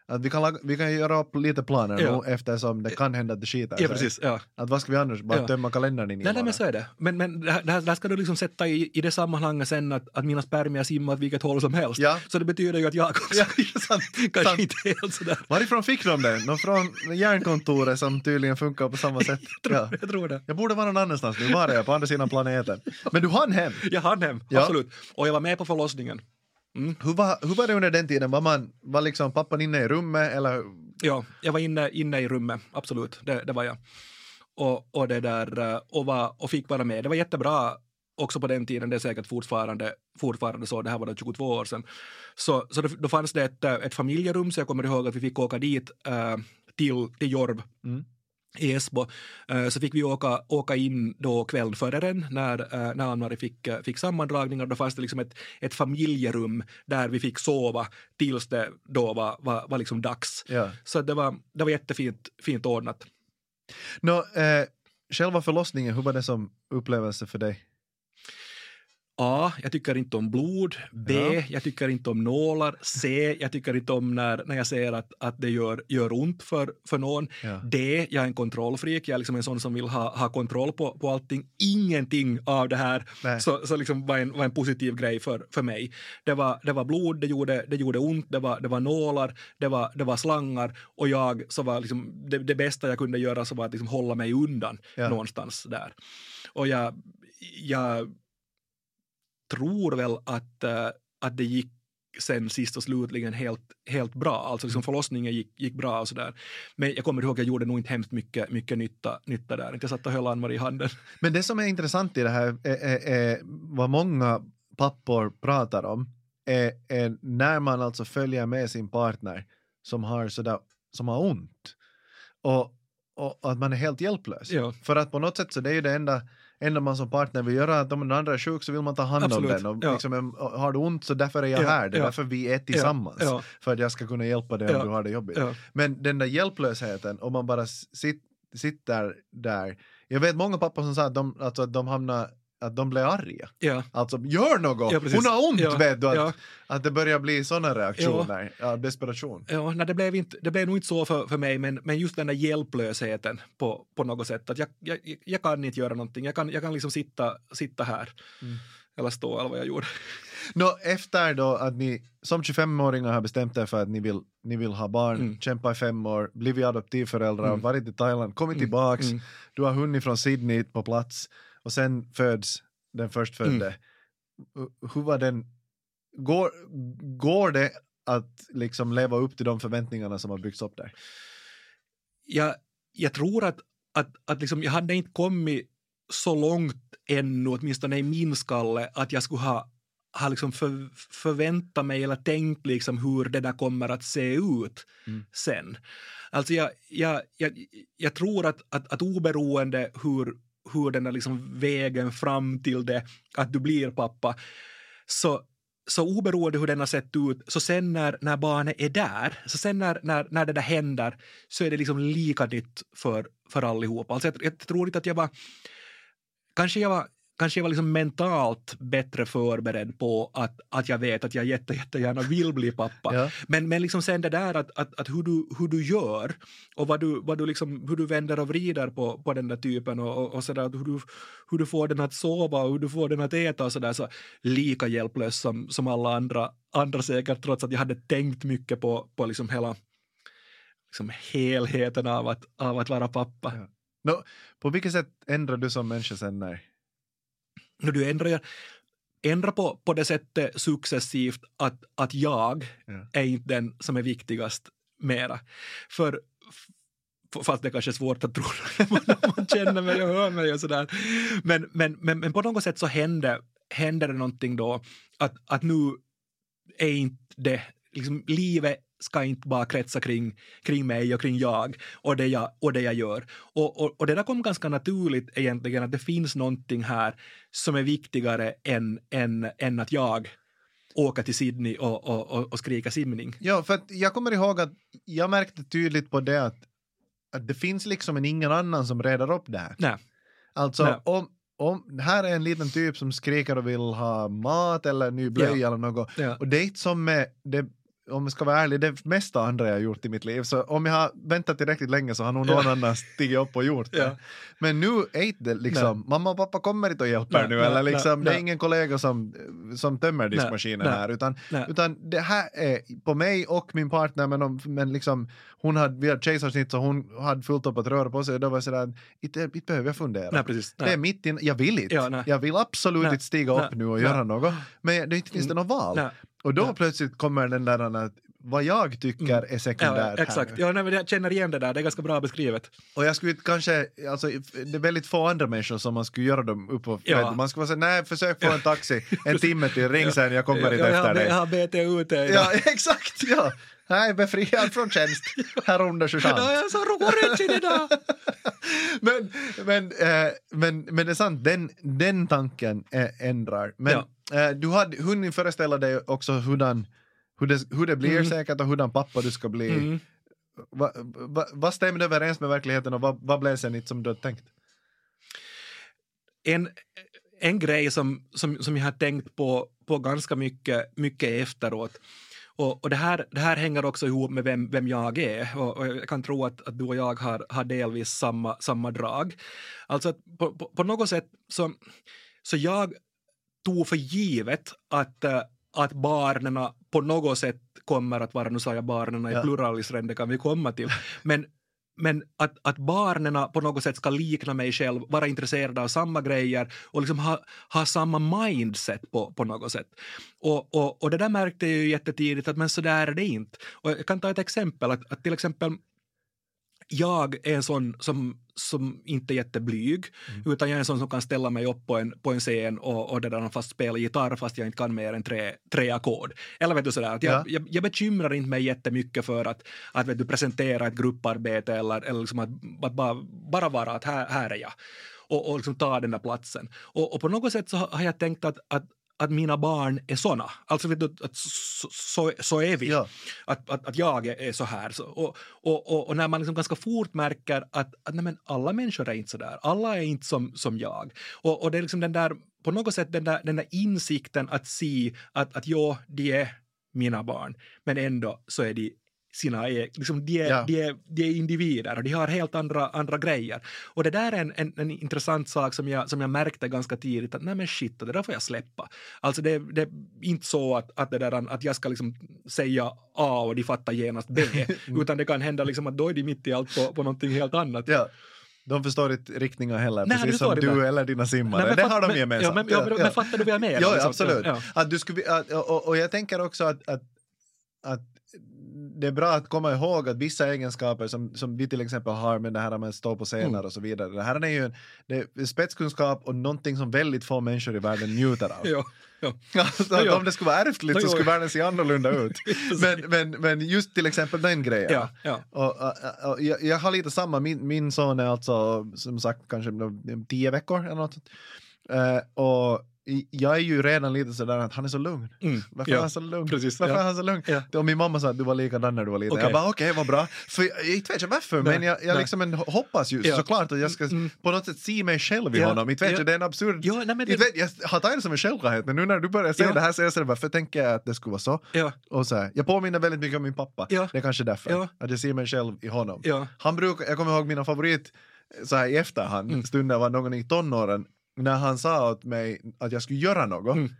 att vi, kan laga, vi kan göra upp lite planer Ja. nu eftersom det kan hända att det skiter Ja, precis. Ja. Att vad ska vi annars, bara Ja. tömma kalendern in i Nej, nej, men så är det. Men, men det, här, det här- ska du liksom sätta i, i det sammanhanget sen att, att mina spermier simmar åt vilket håll som helst. Ja. Så det betyder ju att jag också Ja, sant, kanske sant. inte helt sådär. Varifrån fick de det? Nå från järnkontoret som tydligen funkar på samma sätt. Ja. Jag tror det. Jag borde vara någon annanstans nu, var är jag? På andra sidan planeten. Men du hann hem. Jag hann hem, absolut. Och jag var med på förlossningen. Hur var, hur var det under den tiden? Var, man, var liksom pappan inne i rummet eller? Ja, jag var inne, inne i rummet, absolut. Det, det var jag. Och, och, det där, eh, och, var, och fick vara med. Det var jättebra också på den tiden, det är säkert fortfarande, fortfarande så, det här var då 22 år sedan, så, så då, då fanns det ett, ett familjerum, så jag kommer ihåg att vi fick åka dit äh, till, till Jorb Mm. I Esbo. Eh, Så fick vi åka, åka in då kvällen före den när, eh, när Ann-Marie fick, eh, fick sammandragningar. Då fanns det liksom ett, ett familjerum där vi fick sova tills det då var, var, var liksom dags. Ja. Så det var, det var jättefint fint ordnat. Nå, eh, själva förlossningen, hur var det som upplevelse för dig? A. Jag tycker inte om blod. B. Ja. Jag tycker inte om nålar. C. Jag tycker inte om när, när jag ser att, att det gör, gör ont för, för någon. Ja. D. Jag är en kontrollfreak. Jag är liksom en sån som vill ha, ha kontroll på, på allting. Ingenting av det här Nej. så, så liksom var, en, var en positiv grej för, för mig. Det var, det var blod, det gjorde, det gjorde ont, det var, det var nålar, det var, det var slangar och jag så var liksom, det, det bästa jag kunde göra så var att liksom hålla mig undan Ja. någonstans där. Och jag, jag tror väl att, eh, att det gick sen sist och slutligen helt, helt bra. Alltså liksom förlossningen gick, gick bra och sådär. Men jag kommer ihåg att jag gjorde nog inte hemskt mycket, mycket nytta, nytta där. Jag satt och höll Ann-Marie i handen. Men det som är intressant i det här, är, är, är vad många pappor pratar om, är, är när man alltså följer med sin partner som har, sådär, som har ont. Och, och att man är helt hjälplös. Ja. För att på något sätt så det är ju det enda, enda man som partner vill göra, att om den andra är sjuk så vill man ta hand Absolut, om den. Och ja. liksom, har du ont så därför är jag Ja, här, det är ja. därför vi är tillsammans. För att jag ska kunna hjälpa dig om du har det jobbigt. Men den där hjälplösheten, om man bara sit, sitter där. Jag vet många pappor som sa att de, alltså, att de hamnar, att de blev arga. Ja, Alltså, gör något! Ja. Hon har ont, Ja, vet du! Att, ja. att det börjar bli sådana reaktioner, ja. desperation. ja nej, det, blev inte, det blev nog inte så för, för mig, men, men just den där hjälplösheten på, på något sätt. Att jag, jag, jag kan inte göra någonting. Jag kan, jag kan liksom sitta, sitta här. Mm. Eller stå, eller vad jag gjorde. Nå, efter då att ni som 25-åringar har bestämt er för att ni vill, ni vill ha barn, Mm. kämpa i fem år, blivit adoptivföräldrar, Mm. varit i Thailand, kommit Mm, tillbaks, mm. du har hunnit från Sydney på plats och sen föds den förstfödde. Mm. Hu- Hur var den, går, går det att liksom leva upp till de förväntningarna som har byggts upp där? jag, jag tror att, att, att liksom, jag hade inte kommit så långt ännu, åtminstone i min skalle, att jag skulle ha, ha liksom för, förväntat mig eller tänkt liksom hur det där kommer att se ut Mm. sen. Alltså jag, jag, jag, jag tror att, att, att oberoende hur, hur den där liksom vägen fram till det, att du blir pappa, så, så oberoende hur den har sett ut, så sen när, när barnet är där, så sen när, när, när det där händer, så är det liksom lika nytt för, för allihopa. Alltså jag, jag tror inte att jag var... Kanske jag var, kanske jag var liksom mentalt bättre förberedd på att, att jag vet att jag jätte, jättegärna vill bli pappa. Ja. Men, men liksom sen det där att, att, att hur, du, hur du gör och vad du, vad du liksom, hur du vänder och vrider på, på den där typen och, och, och sådär, att hur, du, hur du får den att sova och hur du får den att äta och sådär, så lika hjälplös som, som alla andra, andra säkert, trots att jag hade tänkt mycket på, på liksom hela liksom helheten av att, av att vara pappa. Ja. Nå, på vilket sätt ändrar du som människa sen när? Nu du ändrar, ändrar på, på det sättet successivt att, att jag Ja. är inte den som är viktigast mera. För fast det kanske är svårt att tro när man känner mig och hör mig och sådär. Men, men, men, men på något sätt så händer, händer det någonting då att, att nu är inte det, liksom, livet ska inte bara kretsa kring, kring mig och kring jag och det jag, och det jag gör. Och, och, och det där kom ganska naturligt egentligen att det finns någonting här som är viktigare än, än, än att jag åker till Sydney och, och, och, och skrika simning. Ja, för att jag kommer ihåg att jag märkte tydligt på det att, att det finns liksom en ingen annan som redar upp det här. Nej. Alltså Nej. om, om här är en liten typ som skriker och vill ha mat eller ny blöja Ja. eller något. Ja. Och det är inte som med det om jag ska vara ärlig, det mesta andra jag gjort i mitt liv. Så om jag har väntat tillräckligt länge så har nog någon Ja. annan stigit upp och gjort det. Ja. Men nu är det liksom, mamma och pappa kommer inte och hjälper Nej, nu. nej, eller liksom, nej, det är nej. ingen kollega som, som tömmer Nej, diskmaskinen nej, här. Utan, nej. utan det här är på mig och min partner, men, om, men liksom, hon hade, vi hade kejsarsnitt så hon hade fullt upp att röra på sig och då var jag sådär, inte, inte behöver jag fundera. Nej. Det är mitt in, jag vill inte. Ja, nej. jag vill absolut Nej, inte stiga upp nej, nu och nej. göra något. Men det inte finns det något val. Och då Nej. plötsligt kommer den där vad jag tycker är sekundärt Mm. Ja, exakt. här. Ja, nej, men jag känner igen det där, det är ganska bra beskrivet. Och jag skulle kanske, alltså det är väldigt få andra människor som man skulle göra dem upp och Ja. Man skulle säga nej försök få en taxi en timme till, ring sen jag kommer jag, efter dig. jag har BT ute. Ja exakt, ja. Nej, befriad från tjänst. Här under Ja, jag är så roligt idag! men, men, eh, men, men det är sant, den, den tanken eh, ändrar. Men eh, du hade hunnit föreställa dig också hurdan, hur, det, hur det blir säkert och hurdan pappa du ska bli. Mm. Va, va, vad stämde överens med verkligheten och vad, vad blev sen inte som du hade tänkt? en, en grej som, som, som jag har tänkt på, på ganska mycket, mycket efteråt. Och, och det, här, det här hänger också ihop med vem, vem jag är och, och jag kan tro att, att du och jag har, har delvis samma, samma drag. Alltså på, på, på något sätt så, så jag tog för givet att, eh, att barnen på något sätt kommer att vara, nu sa jag barnen i Ja. pluralis redan, det kan vi komma till, men men att, att barnen på något sätt ska likna mig själv, vara intresserade av samma grejer och liksom ha, ha samma mindset på, på något sätt. Och, och, och det där märkte jag ju jättetidigt att men så där är det inte. Och jag kan ta ett exempel, att, att till exempel jag är en sån som, som inte är jätteblyg, utan jag är en sån som kan ställa mig upp på en, på en scen och, och det där fast spela gitarr fast jag inte kan mer än tre, tre ackord. Eller vet du sådär, att jag, Ja. jag, jag bekymrar inte mig jättemycket för att, att vet du, presentera ett grupparbete eller, eller liksom att, att bara, bara vara att här, här är jag och, och liksom ta den där platsen. Och, och på något sätt så har har jag tänkt att, att att mina barn är såna. Alltså vet du, att så, så, så är vi. Ja. Att, att, att jag är, så här. Så, och, och, och, och när man liksom ganska fort märker att, att nej, men alla människor är inte så där. Alla är inte som, som jag. Och, och det är liksom den där, på något sätt den där, den där insikten att se att, att ja, de är mina barn, men ändå så är de sina e- liksom de, är, Ja. de, är, de är individer och de har helt andra, andra grejer. Och det där är en, en, en intressant sak som jag, som jag märkte ganska tidigt att nej men shit, det där får jag släppa. Alltså det, det är inte så att, att, det där, att jag ska liksom säga A och de fattar genast B, utan det kan hända liksom att då är de mitt i allt på, på någonting helt annat. Ja. De förstår inte riktningar heller, Nej, precis som du eller dina simmare. Nej, men det har de men- gemensamt. Ja, men, ja, men, men fattar du vad jag menar? Ja, liksom? absolut. Ja. Att du skulle, och, och jag tänker också att, att, att det är bra att komma ihåg att vissa egenskaper som, som vi till exempel har med det här med att stå på scener Mm. och så vidare. Det här är ju en, är spetskunskap och någonting som väldigt få människor i världen njuter av. Ja, ja. Alltså, Ja, ja. Om det skulle vara ärftligt så skulle världen se annorlunda ut. men, men, men just till exempel den grejen. Ja, ja. Och, och, och, jag, jag har lite samma, min, min son är alltså som sagt kanske tio veckor eller något. Eh, och jag är ju redan lite sådär att han är så lugn. Mm, Varför ja. är han så lugn? Precis, varför ja. är han så lugn? Ja. Och min mamma sa att du var likadan när du var liten. Okej. Jag bara okej, vad bra. För jag, jag inte vet jag varför, Nej, men jag, jag liksom en, hoppas ju Ja. såklart att jag ska Mm. på något sätt se mig själv i Ja. honom. Inte vet Ja. det är en absurd... Ja, nej, men det- Inte vet, jag har tagit det som en självklarhet, men nu när du börjar säga det här så jag sådär, varför tänker jag att det skulle vara så? Och så här, jag påminner väldigt mycket om min pappa. Det är kanske därför. Att jag ser mig själv i honom. Han brukar, jag kommer ihåg mina favorit så här i efterhand, Mm. stunder var någon i tonåren, när han sa åt mig att jag skulle göra något. Mm.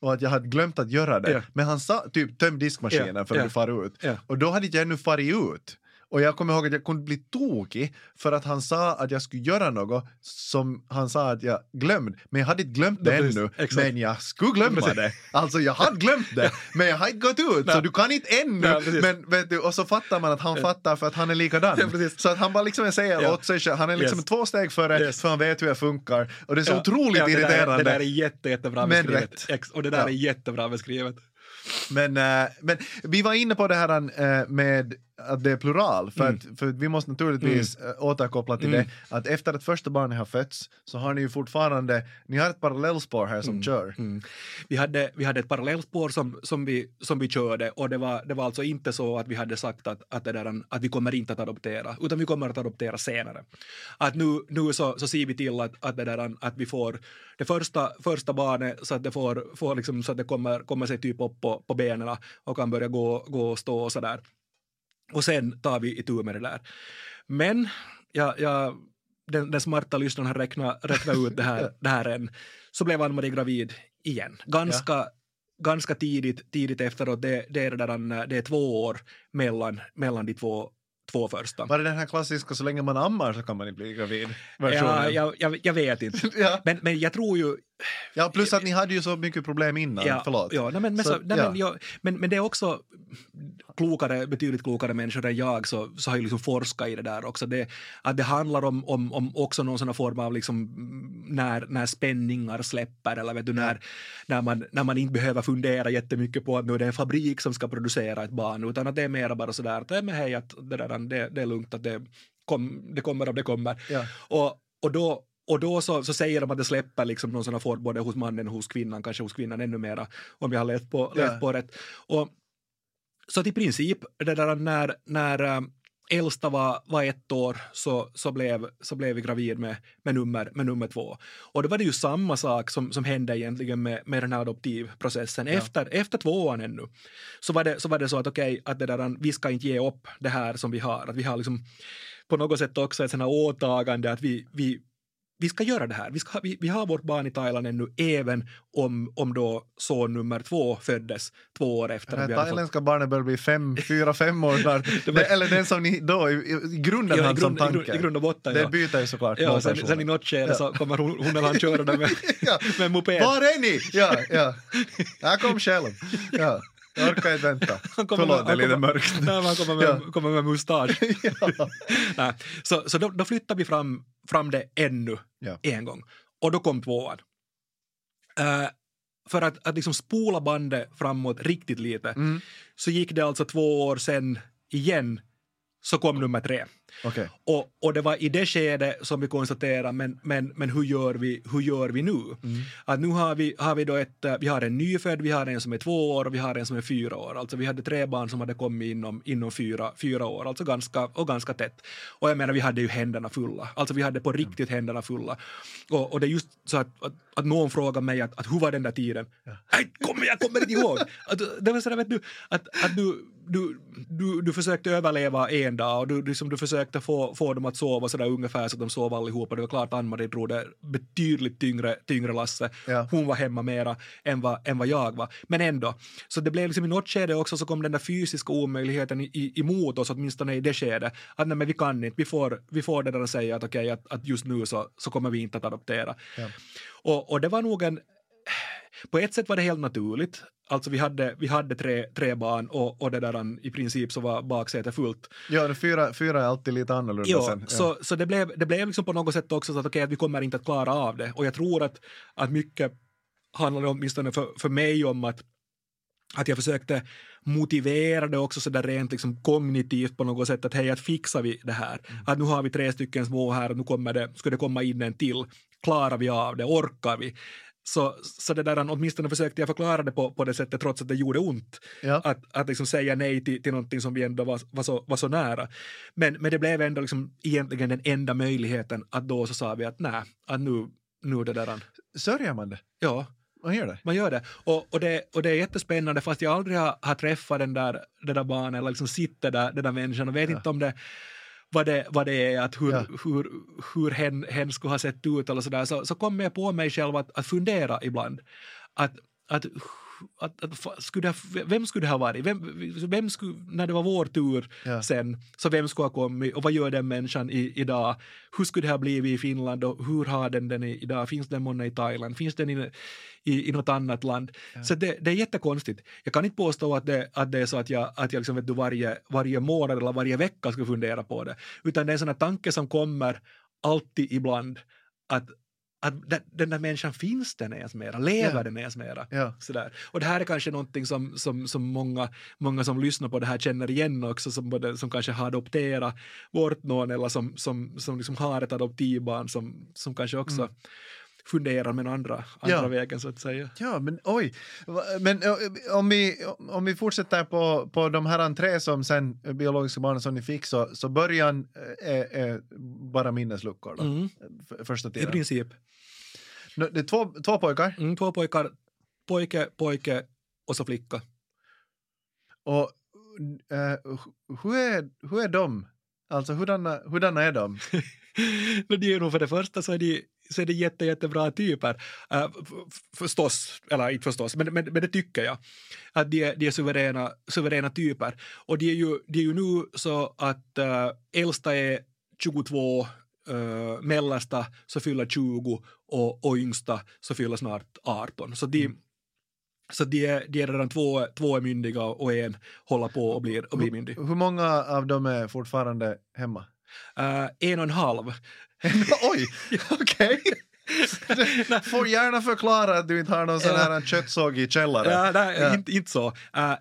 Och att jag hade glömt att göra det. Ja. Men han sa typ töm diskmaskinen Ja, för att du far ut. Och då hade jag ännu farit ut. Och jag kommer ihåg att jag kunde bli tokig för att han sa att jag skulle göra något som han sa att jag glömde. Men jag hade inte glömt det precis. ännu. Exakt. Men jag skulle glömma Precis. det. Alltså jag hade glömt det. Men jag har inte gått ut. Så du kan inte ännu. Nej, precis. men vet du, och så fattar man att han fattar för att han är likadan. Ja, precis. så att han bara liksom säger Ja. åt sig själv. Han är liksom Yes. två steg före Yes. för han vet hur jag funkar. Och det är så Ja. otroligt ja, det där, irriterande. Det där är jätte, jättebra Men beskrivet. rätt. Och det där är jättebra beskrivet. Men, eh, men vi var inne på det här eh, med att det är plural, för, Mm. att, för vi måste naturligtvis eh, återkoppla till Mm. det att efter att första barnet har fötts så har ni ju fortfarande, ni har ett parallellspår här som kör. Mm. Vi, hade, vi hade ett parallellspår som, som, vi, som vi körde och det var, det var alltså inte så att vi hade sagt att, att, det där, att vi kommer inte att adoptera, utan vi kommer att adoptera senare. Att nu, nu så, så ser vi till att, att, det där, att vi får det första, första barnet så att det, får, får liksom, så att det kommer, kommer sig typ upp på, på benen och kan börja gå, gå och stå och sådär. Och sen tar vi itu med det där. Men jag, jag, den, den smarta lyssnaren har räknat, räknat ut det här, det här än. Så blev Ann-Marie gravid igen. Ganska, ganska tidigt, tidigt efteråt. Det, det, är det, där, det är två år mellan, mellan de två, två första. Var det den här klassiska så länge man ammar så kan man inte bli gravid? Ja, jag, jag, jag vet inte. ja. Men, men jag tror ju... ja, plus att ni hade ju så mycket problem innan, Ja, förlåt. ja, nej, men, men, Så, så, nej, ja. men, jag, men, men det är också... klokare, betydligt klokare människor än jag så, så har ju liksom forskat i det där också. Det, att det handlar om, om, om också någon sån form av liksom när, när spänningar släpper eller vet du, när, när, man, när man inte behöver fundera jättemycket på att nu är det en fabrik som ska producera ett barn utan att det är mer bara sådär att men hej, att det, där, det, det är lugnt att det, kom, det kommer om det kommer. Ja. Och, och då och då så, så säger de att det släpper liksom någon sån form både hos mannen och hos kvinnan, kanske hos kvinnan ännu mera, om jag har läst på, Ja. läst på rätt. Och, så att i princip, det där när, när äh, äldsta var, var ett år så, så, blev, så blev vi gravid med, med, nummer, med nummer två. Och då var det ju samma sak som, som hände egentligen med, med den här adoptivprocessen. Ja. Efter, efter tvåan ännu så var det så, var det så att okej, att det där, vi ska inte ge upp det här som vi har. Att vi har liksom på något sätt också ett sånt här åtagande att vi, vi, vi ska göra det här. Vi, ska, vi, vi har vårt barn i Thailand ännu även om, om då son nummer två föddes två år efter. Det hade fått- thailändska barnet börjar bli fem, fyra, fem år snart. det, eller den som ni då i, i grunden Ja, i, som grund, i, grund, tanke. I grund och botten, det ja. byter ju såklart Ja, sen, sen i något skede så kommer hon, hon eller han körande med, Ja. med moped. Var är ni? Ja, ja. Jag kom själv. Ja. Jag orkar inte vänta. Han kommer Förlåt, det är lite mörkt. Nej, han kommer med, Ja. kommer med mustasch. ja. Nej. Så, så då, då flyttar vi fram, fram det ännu Ja. en gång. Och då kom tvåan. Eh, för att, att liksom spola bandet framåt riktigt lite Mm. så gick det alltså två år sen igen så kom nummer tre. Okej. Och, och det var i det skedet som vi konstaterade, men, men, men hur, gör vi, hur gör vi nu? Mm. Att nu har vi, har vi då ett, eh, vi har en nyfödd, vi har en som är två år och vi har en som är fyra år. Alltså vi hade tre barn som hade kommit inom, inom fyra, fyra år, alltså ganska, och ganska tätt. Och jag menar, vi hade ju händerna fulla. Alltså vi hade på riktigt händerna fulla. Och, och det är just så att, att, att någon frågar mig att, att hur var den där tiden? Nej, kommer jag kommer inte ihåg! Att, det var sådär, vet du, att, att du, du, du, du försökte överleva en dag och du, du, som du försökte få, få dem att sova sådär ungefär så att de sov allihopa. Det var klart Ann-Marie drog det betydligt tyngre, tyngre lasse. Ja. Hon var hemma mera än vad, än vad jag var. Men ändå. Så det blev liksom i något skede också så kom den där fysiska omöjligheten i, i, emot oss, åtminstone i det skedet. Att nej men vi kan inte, vi får, vi får det där att säga att okej att, att just nu så, så kommer vi inte att adoptera. Ja. Och, och det var nog en på ett sätt var det helt naturligt. Alltså vi hade, vi hade tre, tre barn och, och det där, i princip så var baksätet fullt. Ja, fyra, fyra är alltid lite annorlunda Jo, sen. Ja. så, så det, blev, det blev liksom på något sätt också så att okej, att vi kommer inte att klara av det. Och jag tror att, att mycket handlade åtminstone för, för mig om att att jag försökte motivera det också så där rent liksom kognitivt på något sätt att hej, att fixar vi det här? Att nu har vi tre stycken små här och nu kommer det, ska det komma in en till. Klarar vi av det? Orkar vi? Så, så det där, åtminstone försökte jag förklara det på, på det sättet trots att det gjorde ont. Ja. Att, att liksom säga nej till, till någonting som vi ändå var, var, så, var så nära. Men, men det blev ändå liksom egentligen den enda möjligheten att då så sa vi att nej, att nu, nu det där. Sörjer man det? Ja, Man gör det? man gör det. Och, och det. och det är jättespännande fast jag aldrig har, har träffat den där, det där barnet eller liksom sitter där, den där människan och vet Ja. inte om det vad det, vad det är, att hur, Ja. hur, hur hen, hen skulle ha sett ut eller sådär, så, så kommer jag på mig själv att, att fundera ibland. Att, att, att, att, skulle ha- vem skulle det ha varit? Vem, vem skulle, när det var vår tur Ja. sen, så vem skulle ha kommit och vad gör den människan i, idag? Hur skulle det ha blivit i Finland och hur har den den i- idag? Finns den månne i Thailand? Finns den i, i, i något annat land? Så det, det är jättekonstigt. Jag kan inte påstå att det, att det är så att jag, att jag liksom, vet du, varje, varje månad eller varje vecka ska fundera på det, utan det är en sån här tanke som kommer alltid ibland att att den, där människan, finns den ens mera? Lever Ja. den ens mera? Ja. Sådär. Och det här är kanske någonting som, som, som många, många som lyssnar på det här känner igen också, som, både, som kanske har adopterat bort någon eller som, som, som liksom har ett adoptivbarn som, som kanske också Mm. Funderar med andra, andra Ja. vägen så att säga. Ja, men oj. Men om vi, om vi fortsätter på, på de här tre som sen biologiska barnen som ni fick så, så början är, är bara minnesluckor då, Mm. första I tiden. princip. Nu, Det är två, två pojkar Mm, två pojkar, pojke, pojke och så flicka. och eh, hur, är, hur är de? Alltså hurdana, hurdana är de? Det är nog för det första så är de, så är det jätte, jättebra typer. Uh, förstås, eller inte förstås, men, men, men det tycker jag. Att de är, de är suveräna, suveräna typer. Och de är ju, de är ju nu så att uh, äldsta är 22, uh, mellersta så fyller 20 och, och yngsta så fyller snart 18. Så de, Så de är, de är redan två, två är myndiga och en håller på och blir, och blir myndig. Hur många av dem är fortfarande hemma? Uh, en och en halv. Oj, okej. Du får gärna förklara att du inte har någon sån här köttsåg i källaren. Ja, nej, Ja. Inte, inte så. Uh,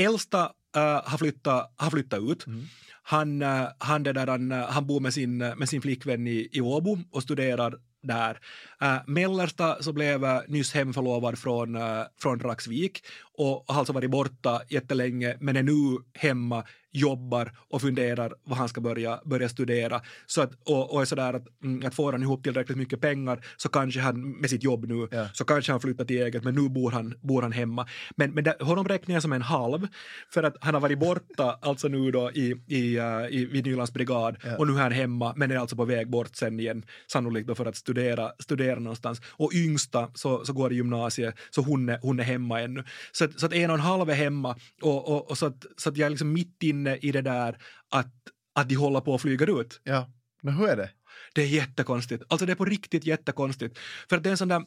äldsta uh, har, flyttat, har flyttat ut. Mm. Han, uh, han, det där, han, han bor med sin, med sin flickvän i, i Åbo och studerar där. Uh, mellersta så blev uh, nyss hemförlovad från, uh, från Dragsvik och har alltså varit borta jättelänge men är nu hemma, jobbar och funderar vad han ska börja, börja studera. Så att, och, och är sådär att, mm, att får han ihop tillräckligt mycket pengar så kanske han med sitt jobb nu Ja. så kanske han flyttar till eget men nu bor han, bor han hemma. Men, men där, honom räknar jag som en halv för att han har varit borta alltså nu då i, i, uh, i vid Nylands brigad Ja. och nu är han hemma men är alltså på väg bort sen igen sannolikt då för att studera, studera någonstans. Och yngsta så, så går i gymnasiet så hon är, hon är hemma ännu. Så, att- så att en och en halv är hemma och, och, och så, att, så att jag är liksom mitt inne i det där att, att de håller på att flyga ut. Ja, men hur är det? Det är jättekonstigt. Alltså det är på riktigt jättekonstigt. För att det är en sån där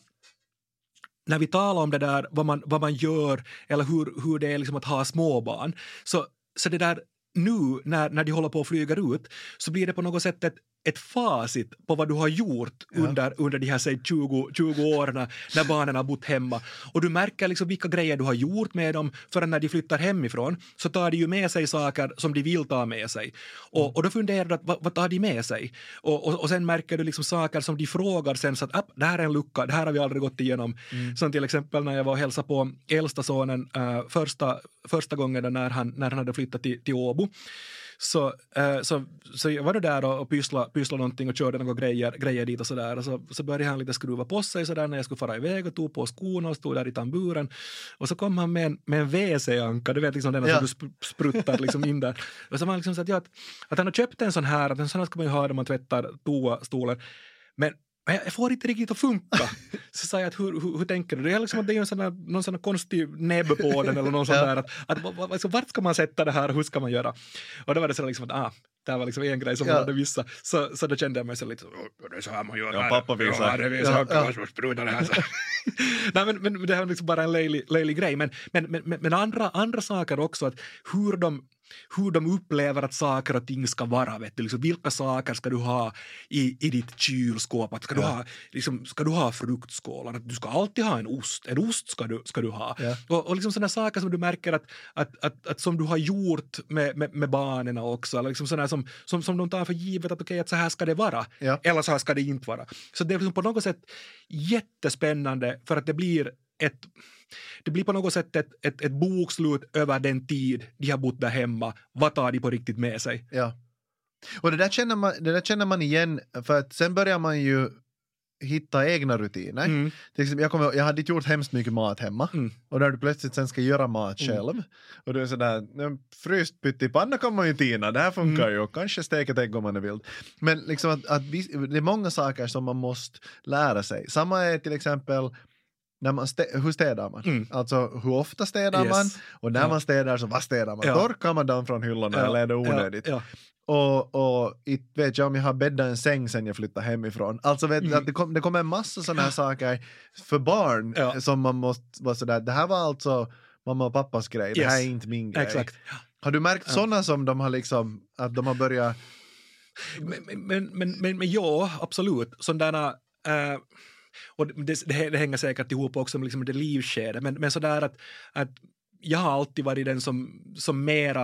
när vi talar om det där, vad man, vad man gör eller hur, hur det är liksom att ha småbarn, så, så det där nu när, när de håller på att flyga ut så blir det på något sätt ett, ett facit på vad du har gjort Ja. under, under de här säg, 20, 20 åren när barnen har bott hemma. Och du märker liksom vilka grejer du har gjort med dem för att när de flyttar hemifrån så tar de ju med sig saker som de vill ta med sig. Och, och då funderar du att vad, vad tar de med sig? Och, och, och sen märker du liksom saker som de frågar sen så att "App, det här är en lucka, det här har vi aldrig gått igenom. Som till exempel när jag var och hälsade på äldsta sonen äh, första, första gången då när han, när han hade flyttat till, till Åbo. Så, eh, så, så jag var där och, och pysslade, pysslade någonting och körde några grejer, grejer dit och sådär. Och så, så började han lite skruva på sig sådär när jag skulle fara iväg och tog på skorna och stod där i tamburen. Och så kom han med en, med en WC-anka, du vet liksom den Ja. som du sp- spruttar liksom in där. Och så var han liksom så att, ja, att, att han har köpt en sån här, att en sån här ska man ju ha när man tvättar toastolen. Men men jag får inte riktigt att funka. Så sa jag att hur, hur, hur tänker du? Det är liksom att det är en sån här, någon sån konstig näbb på den eller någon sån där. Att, att, alltså, vart ska man sätta det här hur ska man göra? Och då var det så liksom att ah, det här var liksom en grej som Ja. man hade vissa. Så, så då kände jag mig så lite så, "Åh, det är så här man gör. Ja, pappa visar. Ja, det Ja, här kan ja. man spruta det här. Så. Nej, men, men det här är liksom bara en löjlig, löjlig grej. Men, men, men, men- men andra, andra saker också, att hur de hur de upplever att saker och ting ska vara. Vet du? Liksom, vilka saker ska du ha i, i ditt kylskåp? Att ska, du Ja. ha, liksom, ska du ha fruktskålar? Att du ska alltid ha en ost. En ost ska du, ska du ha. Ja. Och, och liksom sådana saker som du märker att, att, att, att som du har gjort med, med, med barnen också. Eller liksom sådana som, som, som de tar för givet att okej, att så här ska det vara. Ja. Eller så här ska det inte vara. Så det är liksom på något sätt jättespännande för att det blir ett det blir på något sätt ett, ett, ett bokslut över den tid de har bott där hemma. Vad tar de på riktigt med sig? Ja. Och det där, känner man, det där känner man igen, för att sen börjar man ju hitta egna rutiner. Mm. Till exempel, jag, kommer, jag hade inte gjort hemskt mycket mat hemma Mm. och när du plötsligt sen ska göra mat Mm. själv och du är sådär, "Nej, fryst pyttipanna kan man ju tina, det här funkar Mm. ju och kanske steka ett ägg om man är vild. Men liksom att, att vi, det är många saker som man måste lära sig. Samma är till exempel när man stä, hur städar man? Mm. Alltså hur ofta städar Yes. man? Och när Ja. man städar så vad städar man? Ja. Torkar man dem från hyllorna eller är det onödigt? Ja, Och, och inte vet jag om jag har bäddat en säng sen jag flyttade hemifrån. Alltså vet, Mm. att det, kom, det kommer en massa sådana här saker för barn Ja. som man måste vara sådär, det här var alltså mamma och pappas grej, det här är Yes. inte min ja, grej. exakt. Har du märkt Ja. sådana som de har liksom, att de har börjat, Men, men, men, men, men ja, absolut. Sådana, äh, och det, det, det hänger säkert ihop också med liksom det livskedet, men, men sådär att, att jag har alltid varit den som, som mera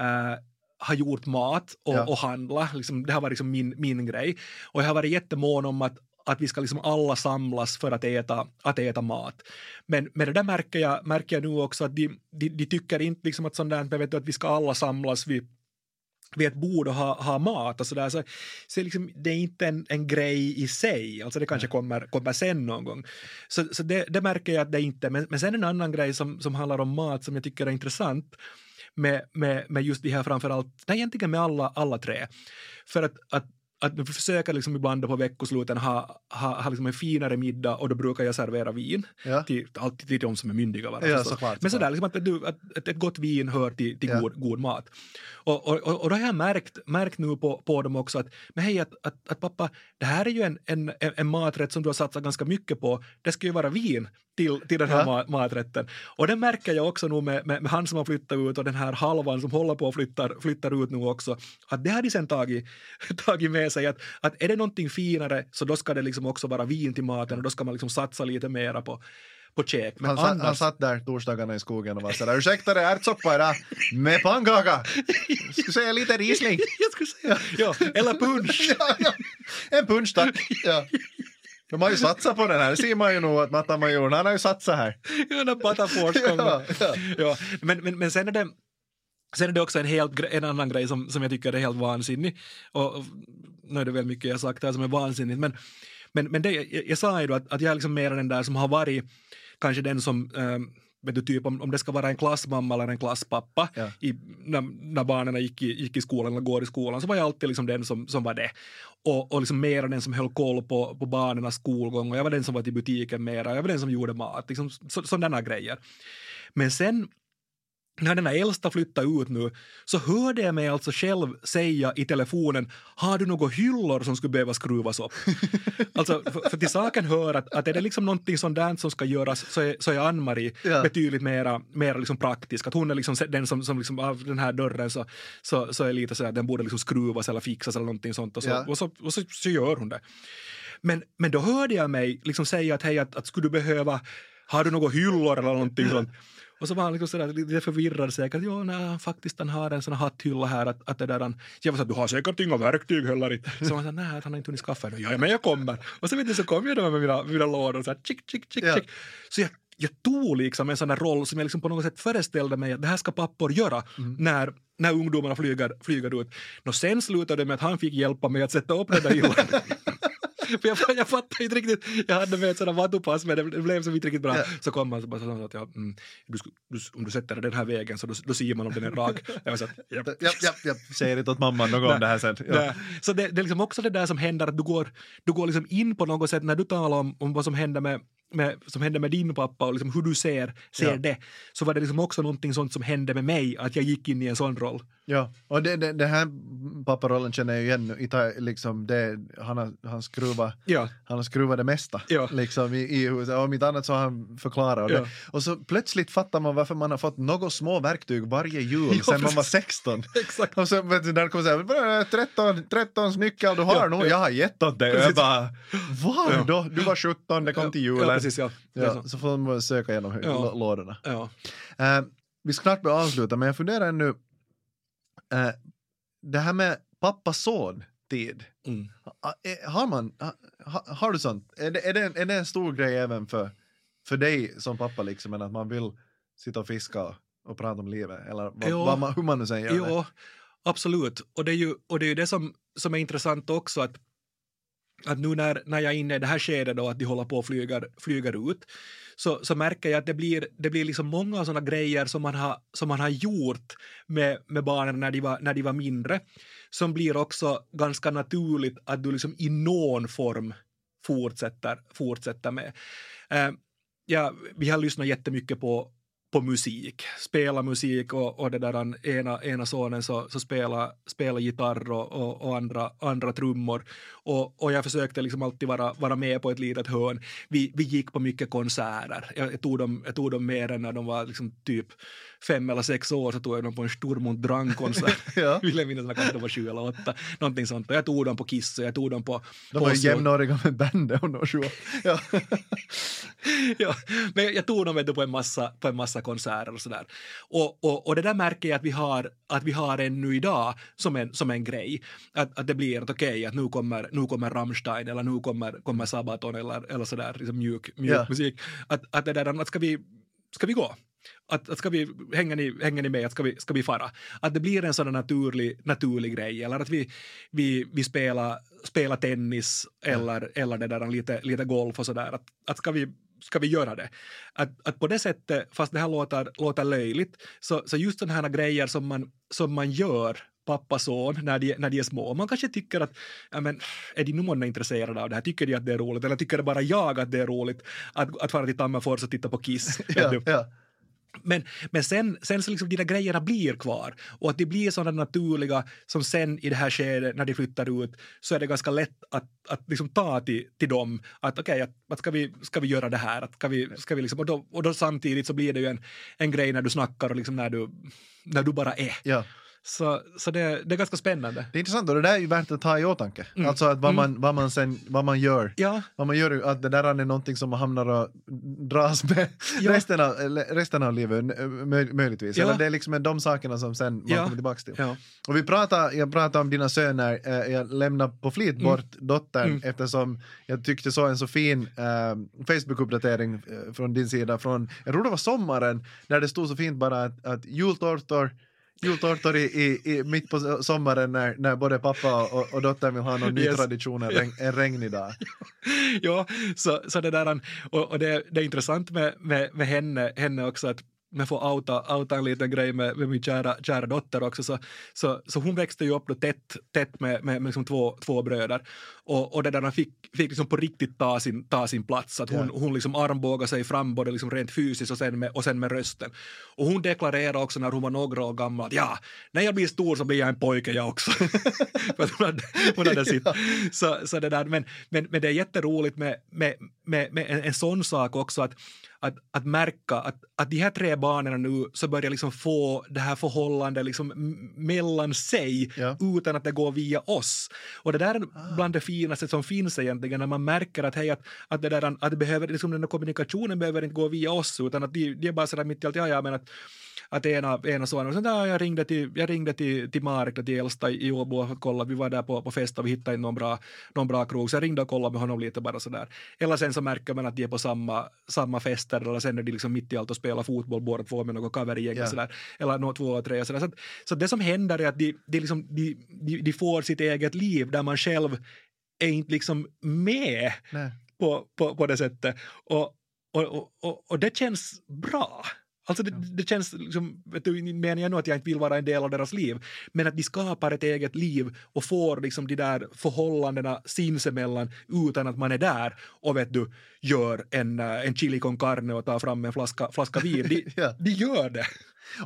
äh, har gjort mat och, Ja. och handla. Liksom, det har varit liksom min, min grej. Och jag har varit jättemån om att att vi ska liksom alla samlas för att äta, att äta mat. Men, men det där märker jag, märker jag nu också att de, de, de tycker inte liksom att, sånt där, vet du, att vi ska alla samlas vid vid ett bord och ha, ha mat och sådär. Så, så liksom, det är inte en, en grej i sig, alltså det kanske kommer, kommer sen någon gång. Så, så det, det märker jag att det inte men, men sen en annan grej som, som handlar om mat som jag tycker är intressant med, med, med just de här framförallt, nej egentligen med alla, alla tre. För att, att att försöker liksom ibland på veckosluten ha, ha, ha liksom en finare middag och då brukar jag servera vin. Ja. Till, alltid till de som är myndiga. Bara, Ja, såklart, Men sådär, liksom att, du, att, att ett gott vin hör till, till Ja. god, god mat. Och, och, och, och då har jag märkt, märkt nu på, på dem också att, men hej, att, att, att pappa, det här är ju en, en, en, maträtt som du har satsat ganska mycket på. Det ska ju vara vin till, till den här Ja. ma- maträtten. Och det märker jag också nu med, med, med han som har flyttat ut och den här halvan som håller på att flyttar, flyttar ut nu också. Att det har de sen tagit, tagit med sig att, att är det någonting finare så då ska det liksom också vara vin till maten och då ska man liksom satsa lite mera på, på käk. Men Han, sa, han annars, satt där torsdagarna i skogen och var sådär ursäkta det är ärtsoppa idag med pannkaka. Skulle säga lite Riesling. jag skulle säga, ja, eller punsch. ja, ja. En punsch tack. Ja. De har ju satsat på den här, det ser man ju nog att Matamajorn, han har ju satsat här. ja, när Patafors Ja, kommer. ja. Ja, men, men, men sen är det Sen är det också en, helt, en annan grej som, som jag tycker är helt vansinnig. Och nu är det väl mycket jag sagt här som är vansinnigt. Men, men, men det, jag, jag sa ju då att, att jag är liksom mer den där som har varit kanske den som eh, vet du, typ om, om det ska vara en klassmamma eller en klasspappa Ja. i, när, när barnen gick i, gick i skolan eller går i skolan så var jag alltid liksom den som, som var det. Och, och liksom mer den som höll koll på, på barnens skolgång och jag var den som var till butiken mera, jag var den som gjorde mat, liksom så, sådana grejer. Men sen när den här äldsta flyttade ut nu så hörde jag mig alltså själv säga i telefonen har du några hyllor som skulle behöva skruvas upp? alltså, för, för till saken hör att, att är det liksom någonting sånt där som ska göras så är, så är Ann-Marie Ja. betydligt mera, mera liksom praktisk. Att hon är liksom den som, som liksom, av den här dörren så, så, så är lite så att den borde liksom skruvas eller fixas eller någonting sånt och så, Ja. och så, och så, så gör hon det. Men, men då hörde jag mig liksom säga att hej, att, att skulle du behöva, har du några hyllor eller någonting sånt? Och så var han liksom sådär, lite förvirrad säkert. Jo, nej, faktiskt han har en sån hatthylla här. Att, att det där, han, jag var så du har säkert inga verktyg heller. inte." Så han sa, nej, att han har inte hunnit skaffa ännu. Ja, men jag kommer. Och så, vet du, så kom jag då med mina, mina lådor så här, chick, chick, chick, Ja. chick. Så jag, jag tog liksom en sån där roll som jag liksom på något sätt föreställde mig att det här ska pappor göra när, när ungdomarna flyger, flyger ut. Nå, sen slutade det med att han fick hjälpa mig att sätta upp den där hyllan. Jag, jag fattade inte riktigt, jag hade med ett sådant vattupass men det, blev som inte riktigt bra. Ja. Så kom han och bara sa att ja, mm, du, du, om du sätter den här vägen så då, då ser man om den är rak. Jag var så att, ja. Ja, ja, ja. Säger inte åt mamman något om det här sen. Ja. Så det, det är liksom också det där som händer att du går, du går liksom in på något sätt när du talar om, om vad som händer med, med, som hände med din pappa och liksom hur du ser, ser Ja. det så var det liksom också någonting sånt som hände med mig att jag gick in i en sån roll. Ja, och det, det, det här papparollen känner jag igen. Ta- liksom det, han, har, han, skruvar, Ja, han har skruvat det mesta Ja. liksom, i, i om inte annat så har han förklarat. Och, Ja. och så plötsligt fattar man varför man har fått något små verktyg varje jul Ja, sen man var precis. 16. exakt. Och så när det kommer säga 13, 13 nyckel du har Ja, ja. jag har gett åt dig. Jag bara, var då? Du var 17, det kom till julen. Ja, precis, ja. Det Ja, så. så får man söka igenom Ja. ja. lådorna. Ja. Eh, vi ska snart börja avsluta, men jag funderar ännu. eh, det här med pappa-son-tid. Mm. Ha- eh, Har man, ha, ha- har du sånt? Är det, är, det, är det en stor grej även för, för dig som pappa liksom, att man vill sitta och fiska och, prata om livet? Eller vad, Ja. vad man, hur man nu säger det. Jo, absolut. Och det är ju, och det, är ju det som, som är intressant också att, att nu när, när jag är inne i det här skedet då att de håller på och flyger, flyger ut så, så märker jag att det blir, det blir liksom många sådana grejer som man har, som man har gjort med, med barnen när de, var, när de var mindre som blir också ganska naturligt att du liksom i någon form fortsätter, fortsätter med. Eh, ja, vi har lyssnat jättemycket på, på musik, spela musik och, och det där ena, ena sonen så, så spela, spela gitarr och, och, och andra, andra trummor. Och, och jag försökte liksom alltid vara, vara med på ett litet hörn. Vi, vi gick på mycket konserter. Jag, jag, tog dem, jag tog dem mer än när de var liksom typ fem eller sex år så tog jag dem på en Stormont Drang-konsert. Ja. Vill jag minnas när kanske de var sju eller åtta. Någonting sånt. Och jag tog dem på Kiss och jag tog dem på... De var ju jämnåriga med bandet och de sju. Ja. ja, men jag tog dem vet du, på en massa, på en massa konserter och sådär. Och, och, och det där märker jag att vi har, att vi har ännu idag som en, som en grej. Att, att det blir att okej, att nu kommer, nu kommer Rammstein eller nu kommer, kommer Sabaton eller, eller sådär, liksom mjuk, mjuk Ja. musik. Att, att det där, att ska vi, ska vi gå? Att, att ska vi, hänger ni, hänger ni med, att ska vi, ska vi fara? Att det blir en sån naturlig, naturlig grej, eller att vi, vi, vi spelar, spelar tennis eller, eller det där, lite, lite golf och sådär. Att, att ska, vi, ska vi göra det. Att, att på det sättet, fast det här låter, låter löjligt, så, så just sådana här grejer som man, som man gör pappa son när de, när de är små. Man kanske tycker att, ja men, är de nu intresserade av det här? Tycker de att det är roligt? Eller tycker det bara jag att det är roligt att, att fara till Tammerfors och titta på Kiss? ja, ja. Men, men sen, sen så liksom de där grejerna blir kvar och att de blir sådana naturliga som sen i det här skedet när de flyttar ut så är det ganska lätt att, att liksom ta till, till dem att okej, okay, att, att ska, vi, ska vi göra det här? Att ska vi, ska vi liksom, och, då, och då samtidigt så blir det ju en, en grej när du snackar och liksom när du, när du bara är. Ja. Så, så det, det är ganska spännande. Det är intressant och det där är ju värt att ta i åtanke. Mm. Alltså att vad, man, mm. vad, man sen, vad man gör. Ja. Vad man gör, att det där är någonting som man hamnar och dras med ja. resten, av, resten av livet möjligtvis. Ja. Eller det är liksom de sakerna som sen man kommer tillbaka till. Och vi pratade, jag pratade om dina söner, eh, jag lämnade på flit mm. bort mm. dottern eftersom jag tyckte så en så fin uh, Facebook-uppdatering uh, från din sida från, jag tror det var sommaren, där det stod så fint bara att, att jultårtor jultårtor i, i, i, mitt på sommaren när, när både pappa och, och dottern vill ha någon ny yes. tradition en, regn, en regnig dag. ja, så, så det där, och, och det, det är intressant med, med, med henne, henne också att jag får outa, outa en liten grej med, med min kära, kära dotter också, så, så, så hon växte ju upp då tätt, tätt med, med, med liksom två, två bröder och, och det där fick, fick liksom på riktigt ta sin, ta sin plats, att hon, ja. hon liksom armbågade sig fram både liksom rent fysiskt och sen, med, och sen med rösten. Och hon deklarerade också när hon var några år gammal att ja, när jag blir stor så blir jag en pojke jag också. Hon hade, hon hade sitt. ja. så, så det där, men, men, men det är jätteroligt med, med, med, med en, en sån sak också att att, att märka att, att de här tre barnen nu så börjar liksom få det här förhållandet liksom mellan sig ja. utan att det går via oss. Och det där är ah. bland det finaste som finns egentligen när man märker att, hej, att, att, det där, att det behöver, liksom den kommunikationen behöver inte gå via oss utan att de, de är bara sådär mitt i allt, ja, ja men att att ena, ena sonen, sen där, jag ringde till, jag ringde till, till Marek, till äldsta i Åbo och kollade, vi var där på, på fest och vi hittade någon bra, någon bra krog, så jag ringde och kollade med honom lite bara sådär. Eller sen så märker man att de är på samma, samma fester eller sen är de liksom mitt i allt och spelar fotboll båda två med något covergäng yeah. sådär, eller något två och tre sådär. Så, så det som händer är att de, de, liksom, de, de, de får sitt eget liv där man själv är inte liksom med på, på, på det sättet. Och, och, och, och det känns bra. Alltså det, det känns liksom, vet du, menar jag nu att jag inte vill vara en del av deras liv, men att de skapar ett eget liv och får liksom de där förhållandena sinsemellan utan att man är där och vet du, gör en, eh, en chili con carne och tar fram en flaska, flaska vin. De, ja. de gör det.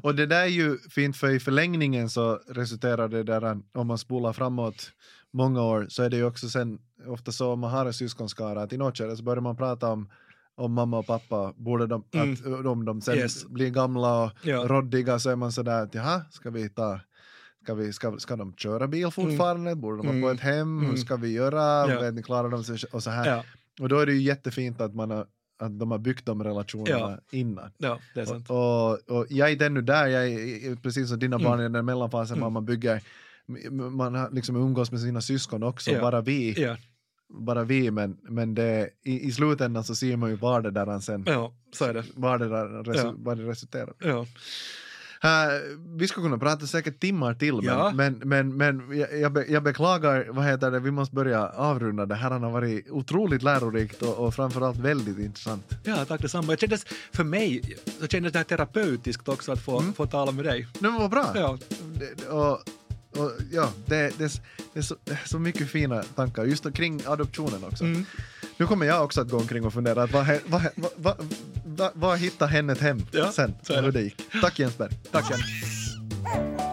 Och det där är ju fint för i förlängningen så resulterar det där, om man spolar framåt många år, så är det ju också sen ofta så om man har en syskonskara att i något skede så börjar man prata om om mamma och pappa, borde de, mm. att, om de sen yes. blir gamla och ja. roddiga så är man sådär att jaha, ska vi ta Ska, vi, ska, ska de köra bil fortfarande? Mm. Borde de vara på mm. ett hem? Mm. Hur ska vi göra? Ja. Vet ni, klarar de sig? Och så här. Ja. Och då är det ju jättefint att, man har, att de har byggt de relationerna ja. innan. Ja, det är sant. Och, och, och jag är inte ännu där, jag är precis som dina barn i den mellanfasen, mm. man bygger man har liksom umgås med sina syskon också, ja. bara vi. Ja bara vi, men, men det, i, i slutändan så ser man ju var det där sen, ja, så är det. Var det, där, resu, ja. var det resulterar. Ja. Uh, vi skulle kunna prata säkert timmar till, men, ja. men, men, men jag, jag, be, jag, beklagar, vad heter det, vi måste börja avrunda. Det här har varit otroligt lärorikt och, och framförallt väldigt intressant. Ja, tack detsamma. Jag kändes, för mig så kändes det här terapeutiskt också att få, mm. få tala med dig. Det var bra. Ja. Det, och, och ja, det, det, det, är så, det, är så, mycket fina tankar just kring adoptionen också. Mm. Nu kommer jag också att gå omkring och fundera, vad, vad, vad, vad, vad, hittar henne ett hem ja, sen? Hur det gick. Tack Jens Berg. Tack Jens.